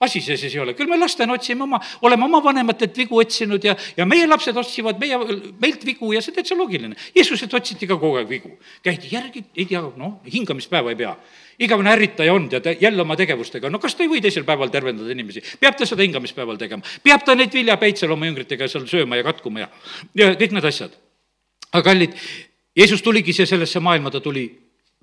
asi see siis ei ole, küll me lastena otsime oma, oleme oma vanematelt vigu otsinud ja, ja meie lapsed otsivad meie, meilt vigu ja see täitsa loogiline. Jeesuselt otsiti ka kogu aeg vigu. käidi järgi, ei tea, noh, hingamispäeva ei pea. igavene ärritaja on tead, jälle oma tegevustega, no kas ta ei või teisel päeval tervendada inimesi? peab ta seda hingamispäeval tegema? peab ta neid viljapäid seal oma jüngritega seal sööma ja katkuma ja, ja kõik need asjad. aga kallid, Jeesus tuligi siia sellesse maailma, ta tuli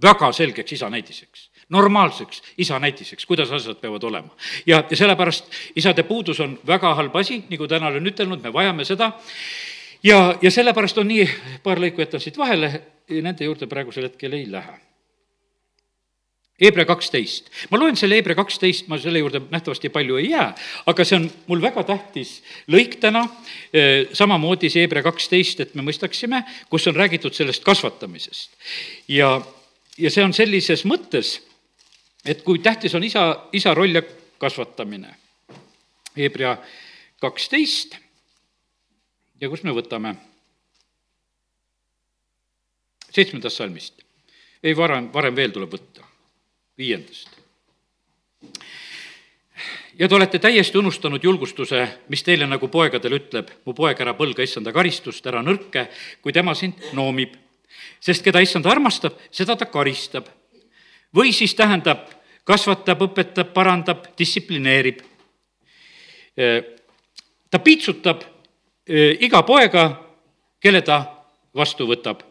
väga selgeks isa näidiseks normaalseks isa näitiseks, kuidas asjad peavad olema. ja, ja sellepärast isade puudus on väga halb asi, nagu täna olen ütelnud, me vajame seda, ja, ja sellepärast on nii, paar lõiku jätan siit vahele, nende juurde praegusel hetkel ei lähe. Hebra kaksteist, ma loen selle Hebra kaksteist, ma selle juurde nähtavasti palju ei jää, aga see on mul väga tähtis lõik täna, eh, samamoodi see Hebra kaksteist, et me mõistaksime, kus on räägitud sellest kasvatamisest. ja, ja see on sellises mõttes et kui tähtis on isa, isa roll ja kasvatamine. Hebra kaksteist ja kus me võtame? seitsmendast salmist. ei, varem, varem veel tuleb võtta, viiendast. ja te olete täiesti unustanud julgustuse, mis teile nagu poegadele ütleb, mu poeg, ära põlga issanda karistust, ära nõrke, kui tema sind noomib. sest keda issand armastab, seda ta karistab. Või siis tähendab, kasvatab, õpetab, parandab, distsiplineerib. ta piitsutab iga poega, kelle ta vastu võtab.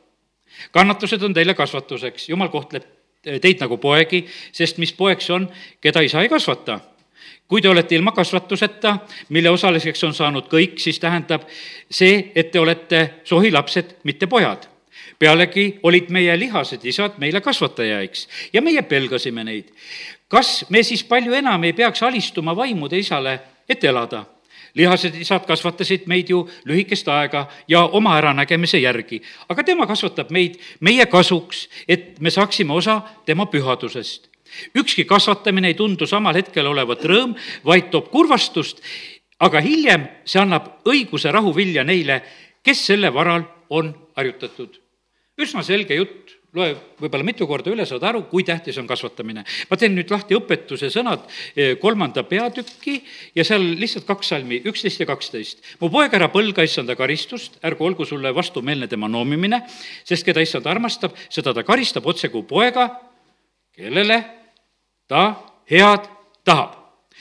kannatused on teile kasvatuseks, jumal kohtleb teid nagu poegi, sest mis poeg see on, keda isa ei kasvata kui te olete ilma kasvatuseta, mille osaliseks on saanud kõik, siis tähendab see, et te olete sohilapsed, mitte pojad. Pealegi olid meie lihased isad meile kasvatajaiks ja meie pelgasime neid. kas me siis palju enam ei peaks alistuma vaimude isale, et elada? lihased isad kasvatasid meid ju lühikest aega ja oma äranägemise järgi, aga tema kasvatab meid meie kasuks, et me saaksime osa tema pühadusest ükski kasvatamine ei tundu samal hetkel olevat rõõm, vaid toob kurvastust, aga hiljem see annab õiguse rahuvilja neile, kes selle varal on harjutatud. Üsna selge jutt, loe võib-olla mitu korda üle, saad aru, kui tähtis on kasvatamine. ma teen nüüd lahti õpetuse sõnad eh, kolmanda peatüki ja seal lihtsalt kaks salmi, üksteist ja kaksteist. mu poeg, ära põlga issanda karistust, ärgu olgu sulle vastumeelne tema noomimine, sest keda issand armastab, seda ta karistab otse kui poega, kellele ta head tahab.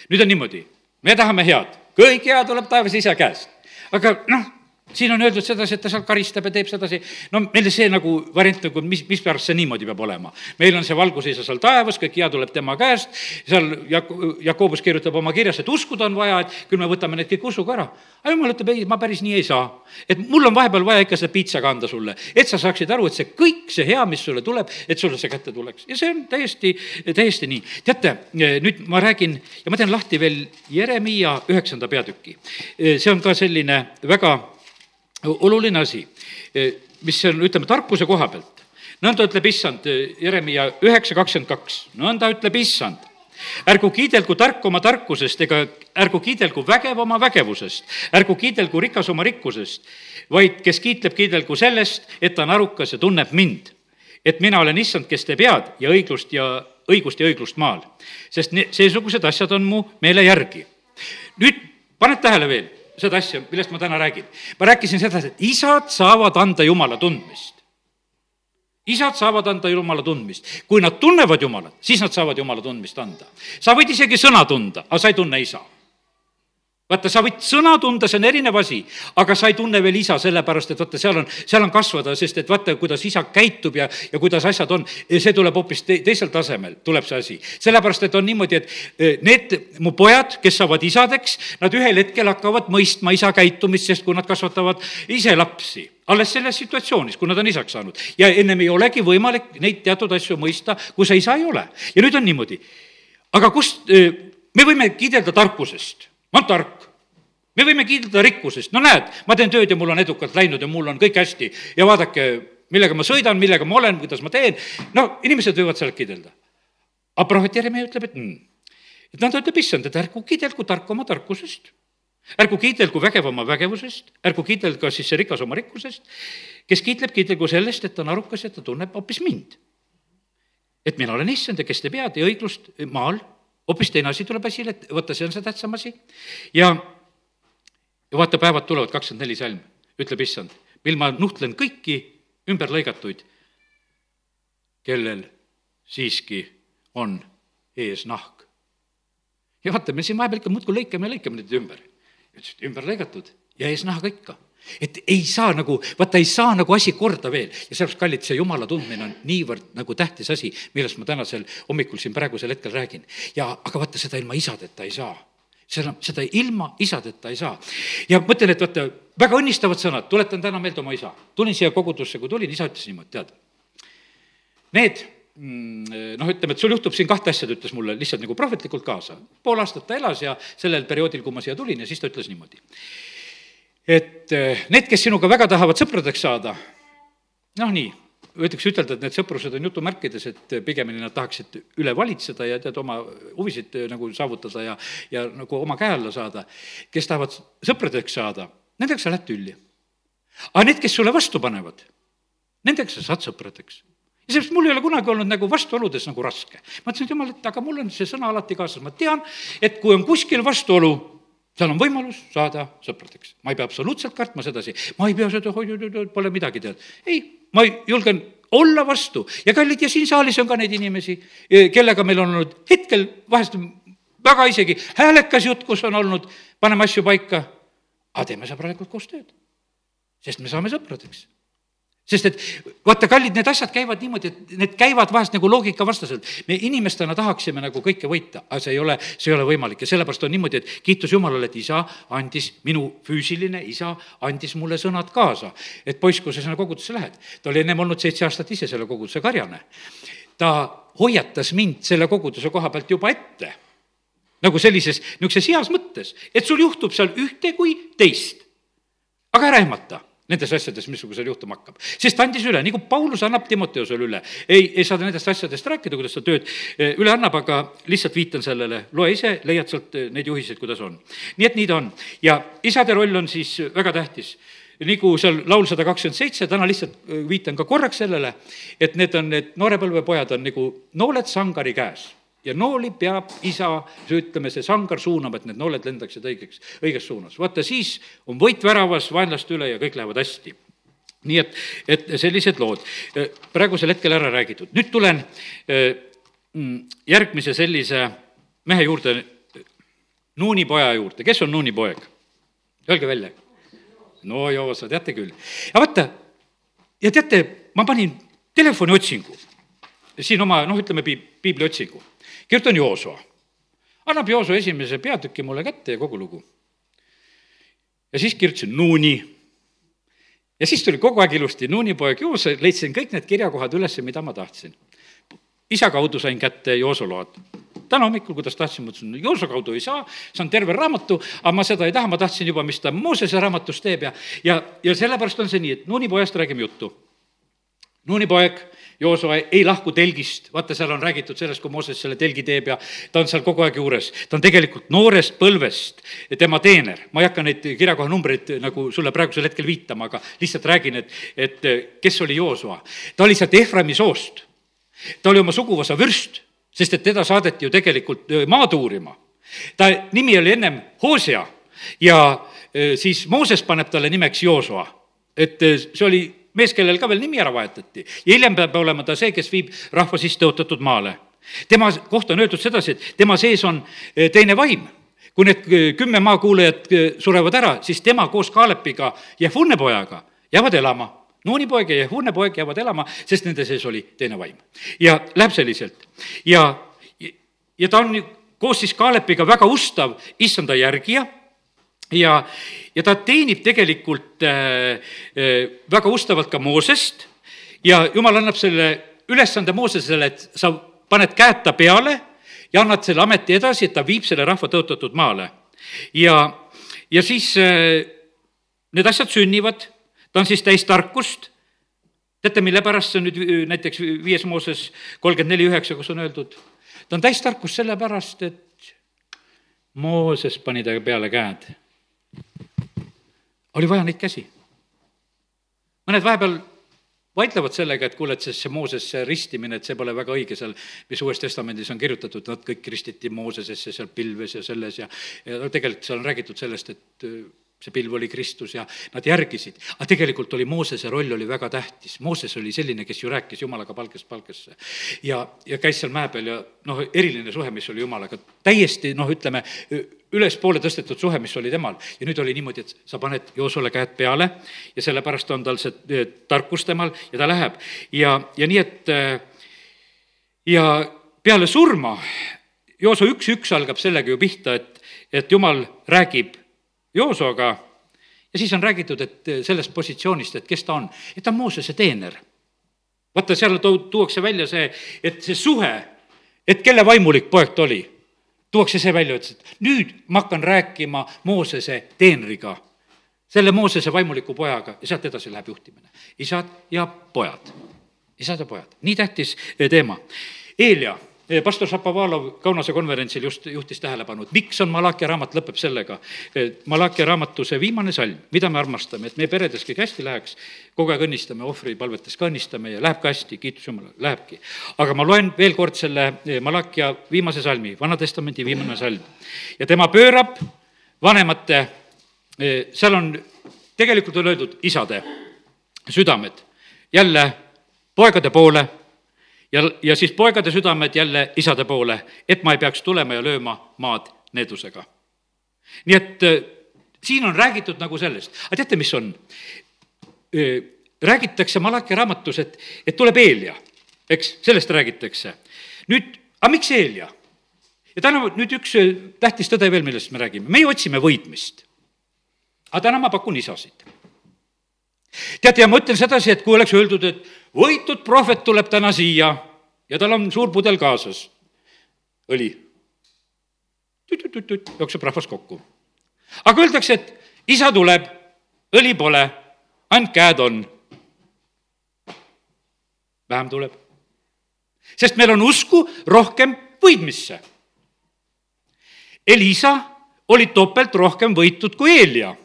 nüüd on niimoodi, me tahame head, kõik hea tuleb taevas isa käest. aga noh, siin on öeldud sedasi, et ta seal karistab ja teeb sedasi, no meile see nagu variant nagu, mis, mispärast see niimoodi peab olema. meil on see valgus isa seal taevas, kõik hea tuleb tema käest, seal Jak-, Jakobus kirjutab oma kirjas, et uskuda on vaja, et küll me võtame need kõik usuga ära. aga jumal ütleb, ei, ma päris nii ei saa. et mul on vahepeal vaja ikka seda piitsaga anda sulle, et sa saaksid aru, et see kõik, see hea, mis sulle tuleb, et sulle see kätte tuleks. ja see on täiesti, täiesti nii. teate, nüüd ma räägin ja ma teen lahti veel Jeremiia üheksanda peatüki. see on ka selline väga oluline asi, mis on, ütleme, tarkuse koha pealt. nõnda ütleb issand, Jeremiah üheksa kakskümmend kaks, nõnda ütleb issand ärgu kiidelgu tark oma tarkusest ega ärgu kiidelgu vägev oma vägevusest, ärgu kiidelgu rikas oma rikkusest, vaid kes kiitleb, kiidelgu sellest, et ta on arukas ja tunneb mind. et mina olen issand, kes teeb head ja õiglust ja õigust ja õiglust maal. sest seesugused asjad on mu meele järgi. nüüd paned tähele veel seda asja, millest ma täna räägin. ma rääkisin sedasi, et isad saavad anda Jumala tundmist. isad saavad anda Jumala tundmist. kui nad tunnevad Jumalat, siis nad saavad Jumala tundmist anda. sa võid isegi sõna tunda, aga sa ei tunne isa vaata, sa võid sõna tunda, see on erinev asi, aga sa ei tunne veel isa, sellepärast et vaata, seal on, seal on kasvada, sest et vaata, kuidas isa käitub ja, ja kuidas asjad on, see tuleb hoopis te, teisel tasemel, tuleb see asi. sellepärast, et on niimoodi, et eh, need mu pojad, kes saavad isadeks, nad ühel hetkel hakkavad mõistma isa käitumist, sest kui nad kasvatavad ise lapsi alles selles situatsioonis, kui nad on isaks saanud. ja ennem ei olegi võimalik neid teatud asju mõista, kui sa isa ei ole. ja nüüd on niimoodi. aga kust, eh, me võime kiidelda tarkusest ma olen tark. me võime kiidelda rikkusest, no näed, ma teen tööd ja mul on edukalt läinud ja mul on kõik hästi ja vaadake, millega ma sõidan, millega ma olen, kuidas ma teen, no inimesed võivad sealt kiidelda. aga prohvet Jeremia ütleb, et mm. et nõnda ütleb issand, et ärgu kiidelgu tark oma tarkusest, ärgu kiidelgu vägev oma vägevusest, ärgu kiidelga siis see rikas oma rikkusest, kes kiitleb, kiidelgu sellest, et ta on arukas ja ta tunneb hoopis mind. et mina olen issand ja kes teeb head ja õiglust maal hoopis teine asi tuleb esile, et vaata, see on see tähtsam asi. ja, ja vaata, päevad tulevad, kakskümmend neli salm, ütleb issand, mil ma nuhtlen kõiki ümberlõigatuid, kellel siiski on ees nahk. ja vaata, me siin vahepeal ikka muudkui lõikame ja lõikame neid ümber. ütles, et ümber lõigatud ja ees nahk ikka et ei saa nagu, vaata, ei saa nagu asi korda veel ja sellepärast, kallid, see jumala tundmine on niivõrd nagu tähtis asi, millest ma tänasel hommikul siin praegusel hetkel räägin. ja aga vaata, seda ilma isadeta ei saa seda, seda ilma isadeta ei saa. ja mõtlen, et vaata, väga õnnistavad sõnad, tuletan täna meelde oma isa. tulin siia kogudusse, kui tulin, isa ütles niimoodi, tead. Need mm, noh, ütleme, et sul juhtub siin kahte asja, ta ütles mulle lihtsalt nagu prohvetlikult kaasa. pool aastat ta elas ja sellel perioodil, kui ma siia tulin ja siis ta ütles niimoodi et eh, need, kes sinuga väga tahavad sõpradeks saada, noh nii, võidakse ütelda, et need sõprused on jutumärkides, et pigemini nad tahaksid üle valitseda ja tead, oma huvisid eh, nagu saavutada ja, ja nagu oma käe alla saada. kes tahavad sõpradeks saada, nendega sa lähed tülli. aga need, kes sulle vastu panevad, nendega sa saad sõpradeks. ja seepärast mul ei ole kunagi olnud nagu vastuoludes nagu raske. ma ütlesin, et jumal, et aga mul on see sõna alati kaasas, ma tean, et kui on kuskil vastuolu, seal on võimalus saada sõpradeks. ma ei pea absoluutselt kartma sedasi, ma ei pea seda, oi-oi-oi, pole midagi tead. ei, ma julgen olla vastu ja kallid, ja siin saalis on ka neid inimesi, kellega meil on olnud hetkel vahest väga isegi häälekas jutt, kus on olnud, paneme asju paika, aga teeme sõbralikult koos tööd. sest me saame sõpradeks sest et vaata, kallid, need asjad käivad niimoodi, et need käivad vahest nagu loogikavastaselt. me inimestena tahaksime nagu kõike võita, aga see ei ole, see ei ole võimalik ja sellepärast on niimoodi, et kiitus Jumalale, et isa andis, minu füüsiline isa andis mulle sõnad kaasa. et poiss, kui sa sinna kogudusse lähed, ta oli ennem olnud seitse aastat ise selle koguduse karjane. ta hoiatas mind selle koguduse koha pealt juba ette. nagu sellises, niisuguses heas mõttes, et sul juhtub seal ühte kui teist. aga ära ehmata nendes asjades, missugusel juhtuma hakkab. sest ta andis üle, nii kui Paulus annab Timoteusele üle, ei, ei saa nendest asjadest rääkida, kuidas ta tööd eh, üle annab, aga lihtsalt viitan sellele, loe ise, leiad sealt eh, neid juhiseid, kuidas on. nii et nii ta on. Ja isade roll on siis väga tähtis. Nagu seal laul sada kakskümmend seitse, täna lihtsalt eh, viitan ka korraks sellele, et need on, need noorepõlvepojad on nagu nooled sangari käes ja nooli peab isa, ütleme, see sangar suunama, et need nooled lendaksid õigeks, õiges suunas. vaata, siis on võit väravas vaenlaste üle ja kõik lähevad hästi nii et, et sellised lood praegusel hetkel ära räägitud. nüüd tulen mm, järgmise sellise mehe juurde, Nuuni poja juurde. kes on Nuuni poeg? Öelge välja. no joo, sa teate küll. aga vaata, ja teate, ma panin telefoniotsingu, siin oma, noh, ütleme, piibliotsingu kirjutan Joosua. annab Joosua esimese peatüki mulle kätte ja kogu lugu. ja siis kirjutasin Nuuni. ja siis tuli kogu aeg ilusti Nuuni poeg Joosa, leidsin kõik need kirjakohad üles, mida ma tahtsin. isa kaudu sain kätte Jooso load täna hommikul, kuidas tahtsin, mõtlesin, Jooso kaudu ei saa, saan terve raamatu, aga ma seda ei taha, ma tahtsin juba, mis ta Moosese raamatus teeb ja, ja, ja sellepärast on see nii, et Nuuni pojast räägime juttu. Nuuni poeg Joosua ei lahku telgist, vaata, seal on räägitud sellest, kui Mooses selle telgi teeb ja ta on seal kogu aeg juures. ta on tegelikult noorest põlvest tema teener. ma ei hakka neid kirjakoha numbreid nagu sulle praegusel hetkel viitama, aga lihtsalt räägin, et, et kes oli Joosua. ta oli sealt Efraimi soost. ta oli oma suguvõsa vürst, sest et teda saadeti ju tegelikult maad uurima. ta nimi oli ennem Hoosia ja siis Mooses paneb talle nimeks Joosua. et see oli mees, kellel ka veel nimi ära vahetati. ja hiljem peab olema ta see, kes viib rahva sisse tõotatud maale. tema kohta on öeldud sedasi, et tema sees on eh, teine vaim. kui need eh, kümme maakuulajat eh, surevad ära, siis tema koos Kaalepiga ja Funne pojaga jäävad elama Nuuni poeg ja Jehune poeg jäävad elama, sest nende sees oli teine vaim. ja läheb selliselt ja, ja ta on koos siis Kaalepiga väga ustav issanda järgija ja, ja ta teenib tegelikult äh, äh, väga ustavalt ka Moosest. Ja jumal annab selle ülesande Moosesele, et sa paned käed ta peale ja annad selle ameti edasi, et ta viib selle rahva tõotatud maale. ja, ja siis äh, need asjad sünnivad, ta on siis täis tarkust, teate, mille pärast see on nüüd näiteks viies Mooses kolmkümmend neli üheksa, kus on öeldud, ta on täis tarkust sellepärast, et Mooses pani ta peale käed oli vaja neid käsi. mõned vahepeal vaidlevad sellega, et kuule, et see, see Moosesse ristimine, et see pole väga õige seal, mis Uues Testamendis on kirjutatud, nad kõik ristiti Moosesesse seal pilves ja selles ja, ja tegelikult seal on räägitud sellest, et see pilv oli Kristus ja nad järgisid. aga tegelikult oli Moosese roll oli väga tähtis. Mooses oli selline, kes ju rääkis Jumalaga palgest palgesse. ja, ja käis seal mäe peal ja noh, eriline suhe, mis oli Jumalaga, täiesti noh, ütleme, ülespoole tõstetud suhe, mis oli temal. ja nüüd oli niimoodi, et sa paned Joosule käed peale ja sellepärast on tal see eh, tarkus temal ja ta läheb. ja, ja nii, et eh, ja peale surma, Jooso üks üks algab sellega ju pihta, et, et jumal räägib Joosoga. Ja siis on räägitud, et sellest positsioonist, et kes ta on, et ta on Moosese teener. vaata, seal tuuakse välja see, et see suhe, et kelle vaimulik poeg ta oli, tuuakse see välja, ütles, et nüüd ma hakkan rääkima Moosese teenriga, selle Moosese vaimuliku pojaga. Ja sealt edasi läheb juhtimine. isad ja pojad, isad ja pojad, nii tähtis teema. Eelia pastor Šapovalov Kaunase konverentsil just juhtis tähelepanu, et miks on Malachi raamat lõpeb sellega, Malachi raamatu see viimane salm, mida me armastame, et meie peredes kõik hästi läheks, kogu aeg õnnistame, ohvripalvetes ka õnnistame ja läheb ka hästi, kiitus Jumalale, lähebki. aga ma loen veel kord selle Malachi viimase salmi, Vana-testamendi viimane salm. ja tema pöörab vanemate, seal on, tegelikult on öeldud isade südamed jälle poegade poole ja, ja siis poegade südamed jälle isade poole, et ma ei peaks tulema ja lööma maad needusega. nii et äh, siin on räägitud nagu sellest, aga teate, mis on? räägitakse Malachi raamatus, et, et tuleb Eelia, eks, sellest räägitakse. nüüd, aga miks Eelia? ja täna nüüd üks äh, tähtis tõde veel, millest me räägime, meie otsime võitmist. aga täna ma pakun isasid. Teate, ja ma ütlen sedasi, et kui oleks öeldud, et võitud prohvet tuleb täna siia ja tal on suur pudel kaasas, õli. tüt-tüt-tüt, jookseb rahvas kokku. aga öeldakse, et isa tuleb, õli pole, ainult käed on. vähem tuleb. sest meil on usku rohkem võidmisse. Elisa oli topelt rohkem võitud kui Eelia.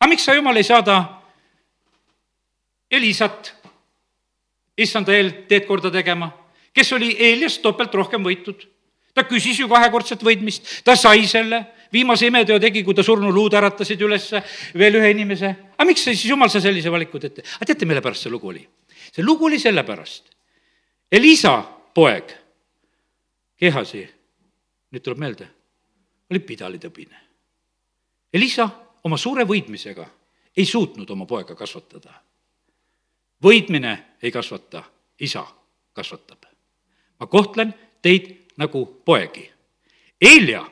aga miks sa, jumal, ei saada Elisat issanda eel teed korda tegema, kes oli Eeliast topelt rohkem võitud. ta küsis ju kahekordset võitmist, ta sai selle, viimase imeteo tegi, kui ta surnu luud äratasid ülesse veel ühe inimese. aga miks siis jumal sa sellise valiku teete? aga teate, mille pärast see lugu oli? see lugu oli sellepärast. Elisa poeg, Kehasi, nüüd tuleb meelde, oli pidalitõbine. Elisa oma suure võitmisega ei suutnud oma poega kasvatada võitmine ei kasvata, isa kasvatab. ma kohtlen teid nagu poegi. Eelia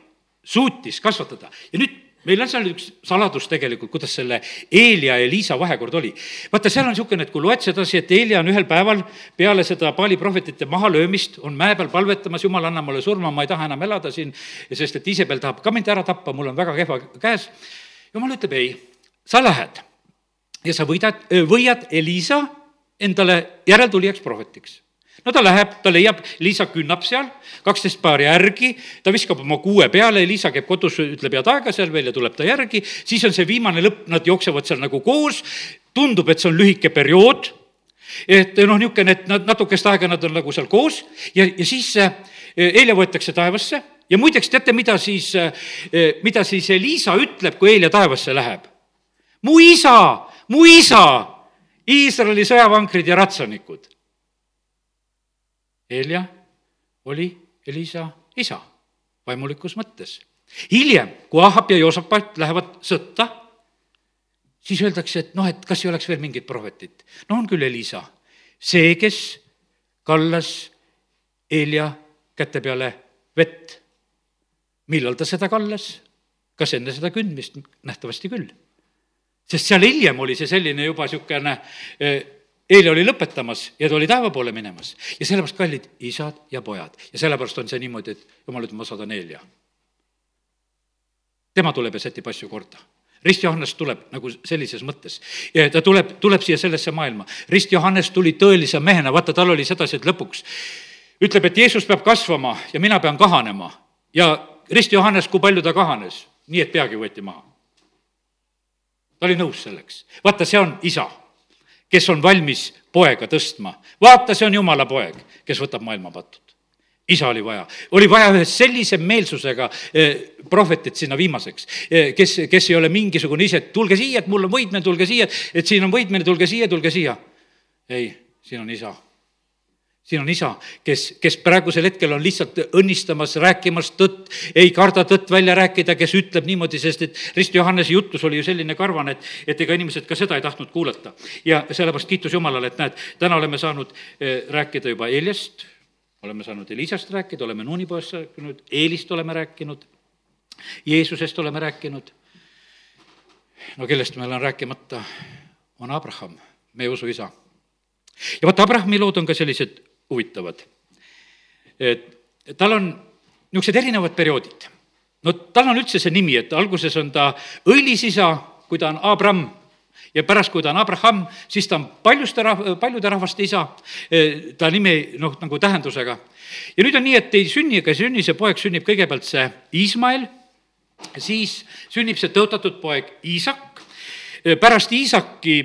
suutis kasvatada ja nüüd meil on seal üks saladus tegelikult, kuidas selle Eelia ja Liisa vahekord oli. vaata, seal on niisugune, et kui loed sedasi, et Eelia on ühel päeval peale seda Paali prohvetite mahalöömist, on mäe peal palvetamas, jumal, anna mulle surma, ma ei taha enam elada siin, sest et Iisabel tahab ka mind ära tappa, mul on väga kehva käes. jumal ütleb ei, sa lähed ja sa võidad, võiad Elisa endale järeltulijaks prohvetiks. no ta läheb, ta leiab, Liisa künnab seal, kaksteist paari järgi, ta viskab oma kuue peale, Liisa käib kodus, ütleb head aega seal veel ja tuleb ta järgi, siis on see viimane lõpp, nad jooksevad seal nagu koos, tundub, et see on lühike periood, et noh, niisugune, et nad natukest aega nad on nagu seal koos. Ja, ja siis eh, võetakse taevasse. Ja muideks teate, mida siis, mida siis Liisa ütleb, kui Helja taevasse läheb? mu isa, mu isa Iisraeli sõjavankrid ja ratsanikud. Helja oli Elisa isa vaimulikus mõttes. hiljem, kui Ahab ja Joosaphat lähevad sõtta, siis öeldakse, et noh, et kas ei oleks veel mingit prohvetit. no on küll Elisa, see, kes kallas Helja käte peale vett. millal ta seda kallas? kas enne seda kündmist? nähtavasti küll sest seal hiljem oli see selline juba niisugune eile oli lõpetamas ja ta oli taeva poole minemas. ja sellepärast, kallid isad ja pojad, ja sellepärast on see niimoodi, et jumal ütleb, ma saadan Eelia. tema tuleb ja sätib asju korda. Rist Johannes tuleb nagu sellises mõttes. ta tuleb, tuleb siia sellesse maailma. Rist Johannes tuli tõelise mehena, vaata, tal oli sedasi, et lõpuks ütleb, et Jeesus peab kasvama ja mina pean kahanema. ja Rist Johannes, kui palju ta kahanes? nii, et peagi võeti maha ta oli nõus selleks. vaata, see on isa, kes on valmis poega tõstma. vaata, see on jumala poeg, kes võtab maailma patud isa oli vaja, oli vaja ühe sellise meelsusega eh, prohvetit sinna viimaseks eh,, kes, kes ei ole mingisugune ise, et tulge siia, et mul on võitmine, tulge siia, et siin on võitmine, tulge siia, tulge siia. ei, siin on isa siin on isa, kes, kes praegusel hetkel on lihtsalt õnnistamas, rääkimas tõtt, ei karda tõtt välja rääkida, kes ütleb niimoodi, sest et Rist Johannese jutlus oli ju selline karvane, et, et ega inimesed ka seda ei tahtnud kuulata. ja sellepärast kiitus Jumalale, et näed, täna oleme saanud eh, rääkida juba Eljast, oleme saanud Elisast rääkida, oleme Nuunipoest rääkinud, Eelist oleme rääkinud, Jeesusest oleme rääkinud. no kellest meil on rääkimata, on Abraham, meie usuisa ja vaata, Abrahami lood on ka sellised huvitavad. tal on niisugused erinevad perioodid. no tal on üldse see nimi, et alguses on ta õilis isa, kui ta on Abram, ja pärast, kui ta on Abraham, siis ta on paljuste rahv-, paljude rahvaste isa, ta nimi noh, nagu tähendusega. ja nüüd on nii, et ei sünni ega ei sünni, see poeg sünnib kõigepealt see Iismael, siis sünnib see tõotatud poeg Iisak, pärast Iisaki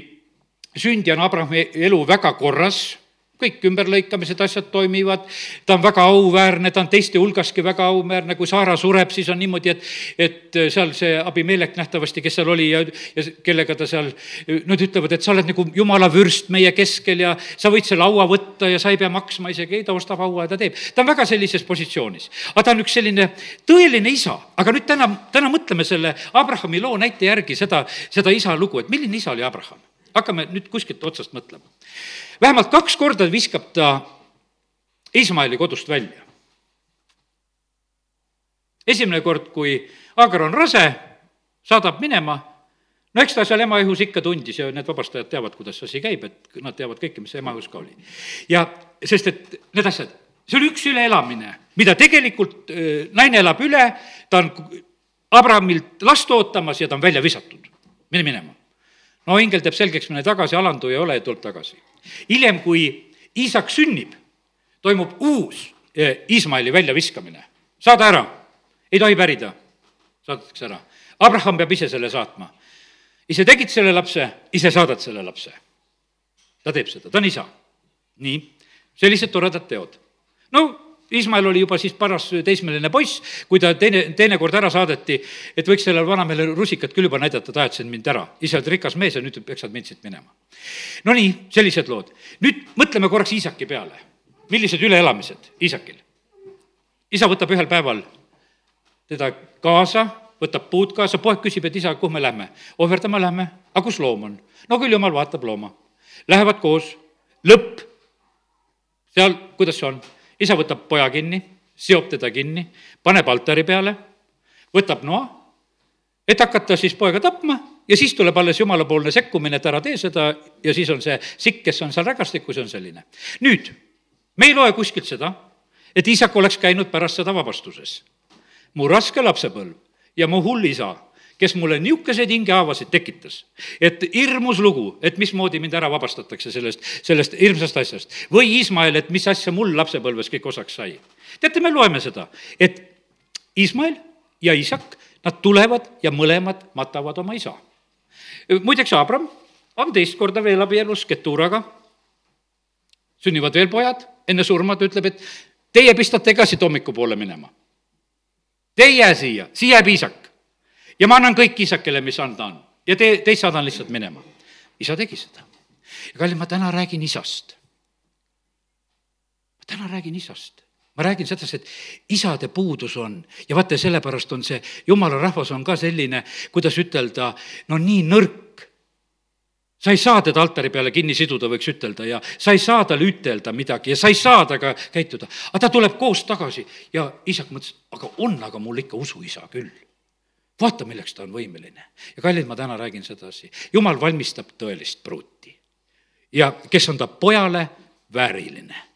sündi on Abrahami elu väga korras kõik ümberlõikamised, asjad toimivad, ta on väga auväärne, ta on teiste hulgaski väga auväärne, kui Saara sureb, siis on niimoodi, et, et seal see Abimelek nähtavasti, kes seal oli ja, ja kellega ta seal, nad ütlevad, et sa oled nagu jumala vürst meie keskel ja sa võid selle haua võtta ja sa ei pea maksma isegi, ei, ta ostab haua ja ta teeb. ta on väga sellises positsioonis. aga ta on üks selline tõeline isa, aga nüüd täna, täna mõtleme selle Abrahami loo näite järgi seda, seda isa lugu, et milline isa oli Abraham. Hakkame nüüd kuskilt otsast mõtlema vähemalt kaks korda viskab ta Iismaeli kodust välja. esimene kord, kui Aagar on rase, saadab minema, no eks ta seal ema ihus ikka tundis ja need vabastajad teavad, kuidas see asi käib, et nad teavad kõike, mis ema ihus ka oli. ja sest, et need asjad, see oli üks üleelamine, mida tegelikult naine elab üle, ta on Abrahamilt last ootamas ja ta on välja visatud, mine minema. No ingel teeb selgeks, mine tagasi, alandu ei ole ja tuleb tagasi hiljem, kui Iisak sünnib, toimub uus eh, Iismaeli väljaviskamine. saada ära, ei tohi pärida, saadetakse ära. Abraham peab ise selle saatma. ise tegid selle lapse, ise saadad selle lapse. ta teeb seda, ta on isa. nii, sellised toredad teod. no Ismael oli juba siis paras teismeline poiss, kui ta teine, teinekord ära saadeti, et võiks sellele vanamehele rusikat küll juba näidata, ta ajatasid mind ära. ise oled rikas mees ja nüüd peksad mind siit minema. Nonii, sellised lood. nüüd mõtleme korraks Iisaki peale. millised üleelamised Iisakil? isa võtab ühel päeval teda kaasa, võtab puud kaasa, poeg küsib, et isa, kuhu me lähme? ohverdama lähme, aga kus loom on? no küll jumal vaatab looma. Lähevad koos, lõpp. seal, kuidas see on? Isa võtab poja kinni, seob teda kinni, paneb altari peale, võtab noa, et hakata siis poega tapma ja siis tuleb alles jumalapoolne sekkumine, et ära tee seda ja siis on see sikk, kes on seal rägastikus, on selline. nüüd, me ei loe kuskilt seda, et isak oleks käinud pärast seda vabastuses. mu raske lapsepõlv ja mu hull isa kes mulle niisuguseid hingehaavasid tekitas, et hirmus lugu, et mismoodi mind ära vabastatakse sellest, sellest hirmsast asjast. või Iismael, et mis asja mul lapsepõlves kõik osaks sai. teate, me loeme seda, et Iismael ja Isak, nad tulevad ja mõlemad matavad oma isa. muideks Abram on teist korda veel abielus Keturaga, sünnivad veel pojad, enne surma ta ütleb, et teie pistate ka siit hommikupoole minema. Te ei jää siia, siia jääb Iisak ja ma annan kõik isakele, mis anda on. ja te, teist saadan lihtsalt minema. isa tegi seda. ja kallid, ma täna räägin isast. ma täna räägin isast ma räägin sedasi, et isade puudus on ja vaata, sellepärast on see jumala rahvas on ka selline, kuidas ütelda, no nii nõrk. sa ei saa teda altari peale kinni siduda, võiks ütelda, ja sa ei saa talle ütelda midagi ja sa ei saa temaga käituda. aga ta tuleb koos tagasi ja isak mõtles, aga on aga mul ikka usuisa küll vaata, milleks ta on võimeline. ja kallid, ma täna räägin sedasi, jumal valmistab tõelist pruuti. ja kes on ta pojale vääriline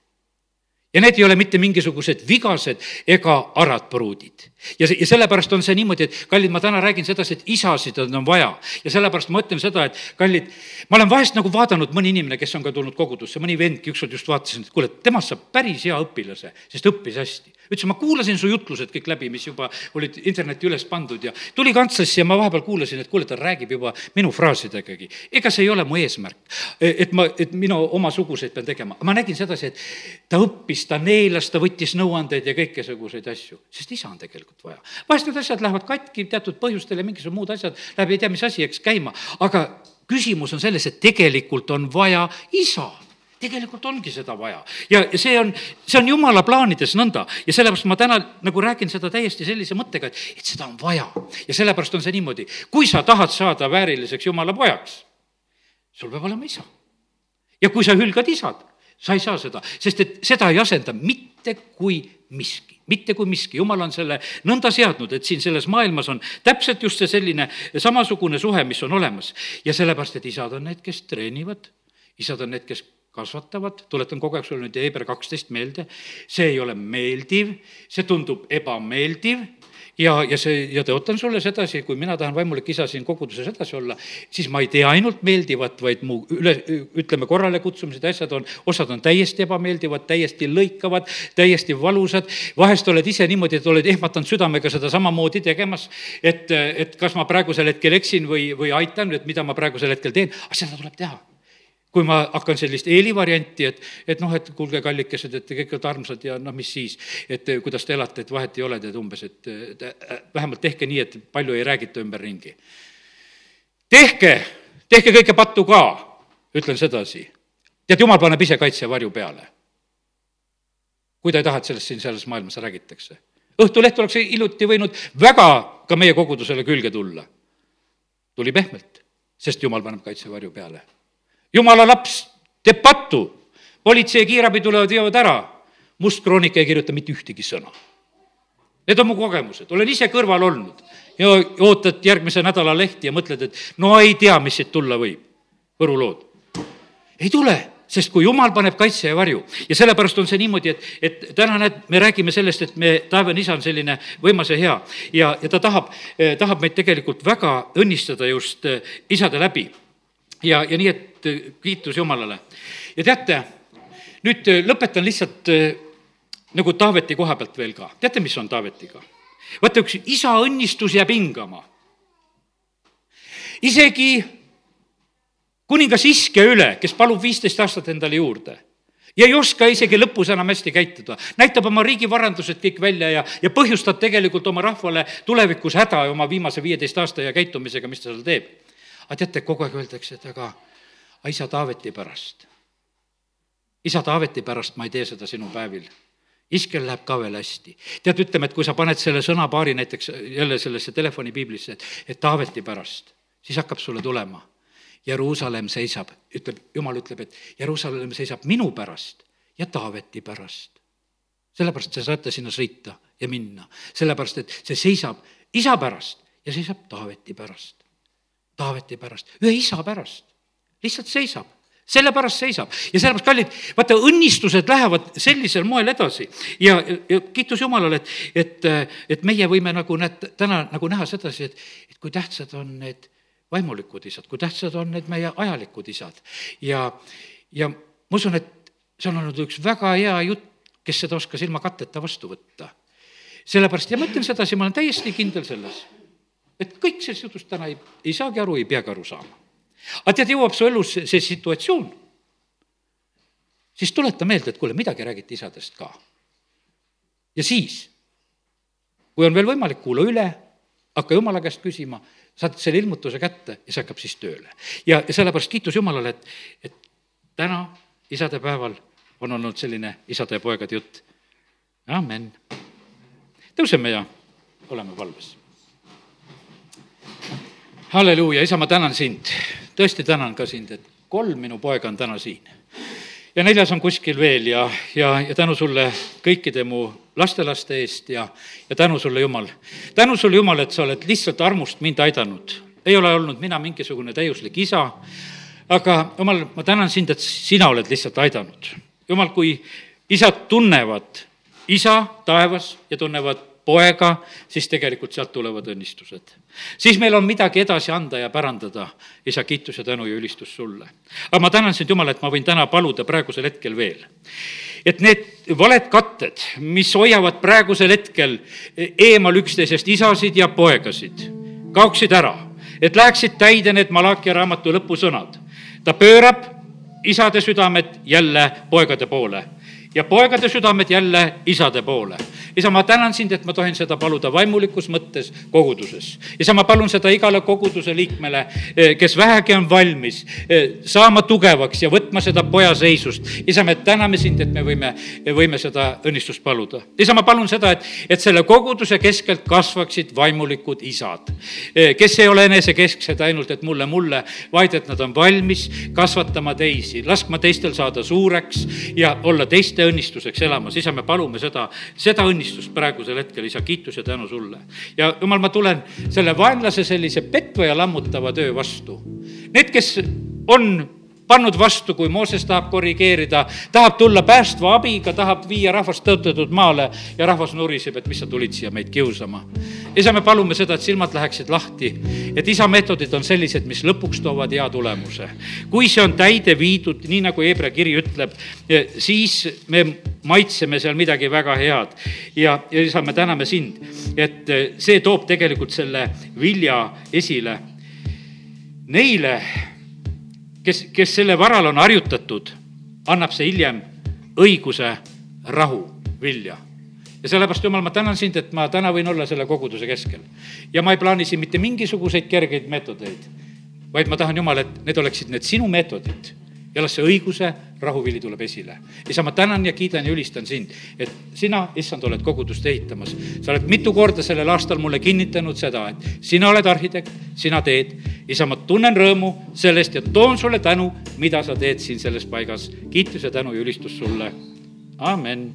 ja need ei ole mitte mingisugused vigased ega arad pruudid. ja ja sellepärast on see niimoodi, et kallid, ma täna räägin sedasi, et isasid on vaja ja sellepärast ma ütlen seda, et kallid, ma olen vahest nagu vaadanud mõni inimene, kes on ka tulnud kogudusse, mõni vendki, ükskord just vaatasin, et kuule, temast saab päris hea õpilase, sest õppis hästi ütles, ma kuulasin su jutlused kõik läbi, mis juba olid internetti üles pandud ja tuli kantslisse ja ma vahepeal kuulasin, et kuule, ta räägib juba minu fraasidegagi. ega see ei ole mu eesmärk, et ma, et mina omasuguseid pean tegema. ma nägin sedasi, et ta õppis, ta neelas, ta võttis nõuandeid ja kõikesuguseid asju, sest isa on tegelikult vaja. vahest need asjad lähevad katki teatud põhjustel ja mingisugused muud asjad läheb ei tea mis asi, eks, käima, aga küsimus on selles, et tegelikult on vaja isa tegelikult ongi seda vaja. ja, ja see on, see on jumala plaanides nõnda ja sellepärast ma täna nagu räägin seda täiesti sellise mõttega, et, et seda on vaja. ja sellepärast on see niimoodi, kui sa tahad saada vääriliseks jumala pojaks, sul peab olema isa. ja kui sa hülgad isad, sa ei saa seda, sest et seda ei asenda mitte kui miski, mitte kui miski, jumal on selle nõnda seadnud, et siin selles maailmas on täpselt just see selline samasugune suhe, mis on olemas. ja sellepärast, et isad on need, kes treenivad, isad on need, kes kasvatavad, tuletan kogu aeg sulle nüüd Heeber kaksteist meelde, see ei ole meeldiv, see tundub ebameeldiv ja, ja see, ja tõotan sulle sedasi, kui mina tahan vaimulik isa siin koguduses edasi olla, siis ma ei tee ainult meeldivat, vaid mu üle, ütleme, korralekutsumised ja asjad on, osad on täiesti ebameeldivad, täiesti lõikavad, täiesti valusad. vahest oled ise niimoodi, et oled ehmatanud südamega seda samamoodi tegemas, et, et kas ma praegusel hetkel eksin või, või aitan, et mida ma praegusel hetkel teen, aga seda tuleb teha kui ma hakkan sellist eelivarianti, et, et noh, et kuulge, kallikesed, et te kõik olete armsad ja noh, mis siis, et kuidas te elate, et vahet ei ole, tead umbes, et, et vähemalt tehke nii, et palju ei räägita ümberringi. tehke, tehke kõike pattu ka, ütlen sedasi. tead, jumal paneb ise kaitse varju peale. kui ta ei taha, et sellest siin selles maailmas räägitakse. Õhtuleht oleks iluti võinud väga ka meie kogudusele külge tulla. tuli pehmelt, sest jumal paneb kaitse varju peale jumala laps teeb pattu, politsei ja kiirabi tulevad, veavad ära, must kroonika ei kirjuta mitte ühtegi sõna. Need on mu kogemused, olen ise kõrval olnud. Ja ootad järgmise nädala lehti ja mõtled, et no ei tea, mis siit tulla võib. Võru lood. ei tule, sest kui jumal paneb kaitse ja varju. Ja sellepärast on see niimoodi, et, et täna näed, me räägime sellest, et me, taevane isa on selline võimas ja hea. Ja, ja ta tahab, tahab meid tegelikult väga õnnistada just eh, isade läbi ja, ja nii, et äh, kiitus Jumalale. ja teate, nüüd äh, lõpetan lihtsalt äh, nagu Taaveti koha pealt veel ka. teate, mis on Taavetiga? vaata, üks isa õnnistus jääb hingama. isegi kuningas Iske üle, kes palub viisteist aastat endale juurde ja ei oska isegi lõpus enam hästi käituda. näitab oma riigivarandused kõik välja ja, ja põhjustab tegelikult oma rahvale tulevikus häda oma viimase viieteist aasta ja käitumisega, mis ta seal teeb aga teate, kogu aeg öeldakse, et aga, aga isa Taaveti pärast. isa Taaveti pärast ma ei tee seda sinu päevil iskel läheb ka veel hästi. tead, ütleme, et kui sa paned selle sõnapaari näiteks jälle sellesse telefonipiiblisse, et, et Taaveti pärast, siis hakkab sulle tulema. Jeruusalemm seisab, ütleb, jumal ütleb, et Jeruusalemm seisab minu pärast ja Taaveti pärast. sellepärast te saate sinna sõita ja minna, sellepärast et see seisab isa pärast ja seisab Taaveti pärast. Taaveti pärast, ühe isa pärast, lihtsalt seisab. Sellepärast seisab. Ja sellepärast, kallid, vaata, õnnistused lähevad sellisel moel edasi. Ja, ja kiitus Jumalale, et, et, et meie võime nagu näed, täna nagu näha sedasi, et, et kui tähtsad on need vaimulikud isad, kui tähtsad on need meie ajalikud isad. ja, ja ma usun, et see on olnud üks väga hea jutt, kes seda oskas ilma katteta vastu võtta. sellepärast ja ma ütlen sedasi, ma olen täiesti kindel selles et kõik sellest jutust täna ei, ei saagi aru, ei peagi aru saama. aga tead, jõuab su elus see, see situatsioon, siis tuleta meelde, et kuule, midagi räägiti isadest ka. ja siis, kui on veel võimalik, kuula üle, hakka jumala käest küsima, saad selle ilmutuse kätte ja see hakkab siis tööle. ja, ja sellepärast kiitus Jumalale, et, et täna, isadepäeval, on olnud selline isade ja poegade jutt. amen. tõuseme ja oleme valves halleluuja, isa, ma tänan sind, tõesti tänan ka sind, et kolm minu poega on täna siin. ja neljas on kuskil veel ja, ja, ja tänu sulle kõikide mu lastelaste eest ja, ja tänu sulle, Jumal. tänu sulle, Jumal, et sa oled lihtsalt armust mind aidanud. ei ole olnud mina mingisugune täiuslik isa, aga Jumal, ma tänan sind, et sina oled lihtsalt aidanud. Jumal, kui isad tunnevad isa taevas ja tunnevad poega, siis tegelikult sealt tulevad õnnistused. siis meil on midagi edasi anda ja pärandada, isa, kiitus ja tänu ja ülistus sulle. aga ma tänan sind, Jumal, et ma võin täna paluda praegusel hetkel veel. et need valed katted, mis hoiavad praegusel hetkel eemal üksteisest isasid ja poegasid, kaoksid ära, et läheksid täide need Malachi raamatu lõpusõnad. ta pöörab isade südamed jälle poegade poole ja poegade südamed jälle isade poole. isa, ma tänan sind, et ma tohin seda paluda vaimulikus mõttes koguduses. isa, ma palun seda igale koguduse liikmele, eh, kes vähegi on valmis eh, saama tugevaks ja võtma seda poja seisust. isa, me täname sind, et me võime, võime seda õnnistust paluda. isa, ma palun seda, et, et selle koguduse keskelt kasvaksid vaimulikud isad, eh, kes ei ole enesekesksed ainult, et mulle, mulle, vaid et nad on valmis kasvatama teisi, laskma teistel saada suureks ja olla teiste teiste õnnistuseks elamas, isa, me palume seda, seda õnnistust praegusel hetkel, isa, kiitus ja tänu sulle. ja jumal, ma tulen selle vaenlase sellise petva ja lammutava töö vastu. Need, kes on pannud vastu, kui Mooses tahab korrigeerida, tahab tulla päästva abiga, tahab viia rahvast tõotatud maale ja rahvas nuriseb, et mis sa tulid siia meid kiusama. isa, me palume seda, et silmad läheksid lahti, et isa meetodid on sellised, mis lõpuks toovad hea tulemuse. kui see on täide viidud, nii nagu Hebra kiri ütleb, siis me maitseme seal midagi väga head. ja, ja isa, me täname sind, et see toob tegelikult selle vilja esile neile kes, kes selle varal on harjutatud, annab see hiljem õiguse, rahu, vilja ja sellepärast, Jumal, ma tänan sind, et ma täna võin olla selle koguduse keskel. ja ma ei plaani siin mitte mingisuguseid kergeid meetodeid, vaid ma tahan, Jumal, et need oleksid need sinu meetodid ja las see õiguse rahuvili tuleb esile. isa, ma tänan ja kiidan ja ülistan sind, et sina, issand, oled kogudust ehitamas. sa oled mitu korda sellel aastal mulle kinnitanud seda, et sina oled arhitekt, sina teed. isa, ma tunnen rõõmu sellest ja toon sulle tänu, mida sa teed siin selles paigas. kiitus ja tänu ja ülistus sulle. amen.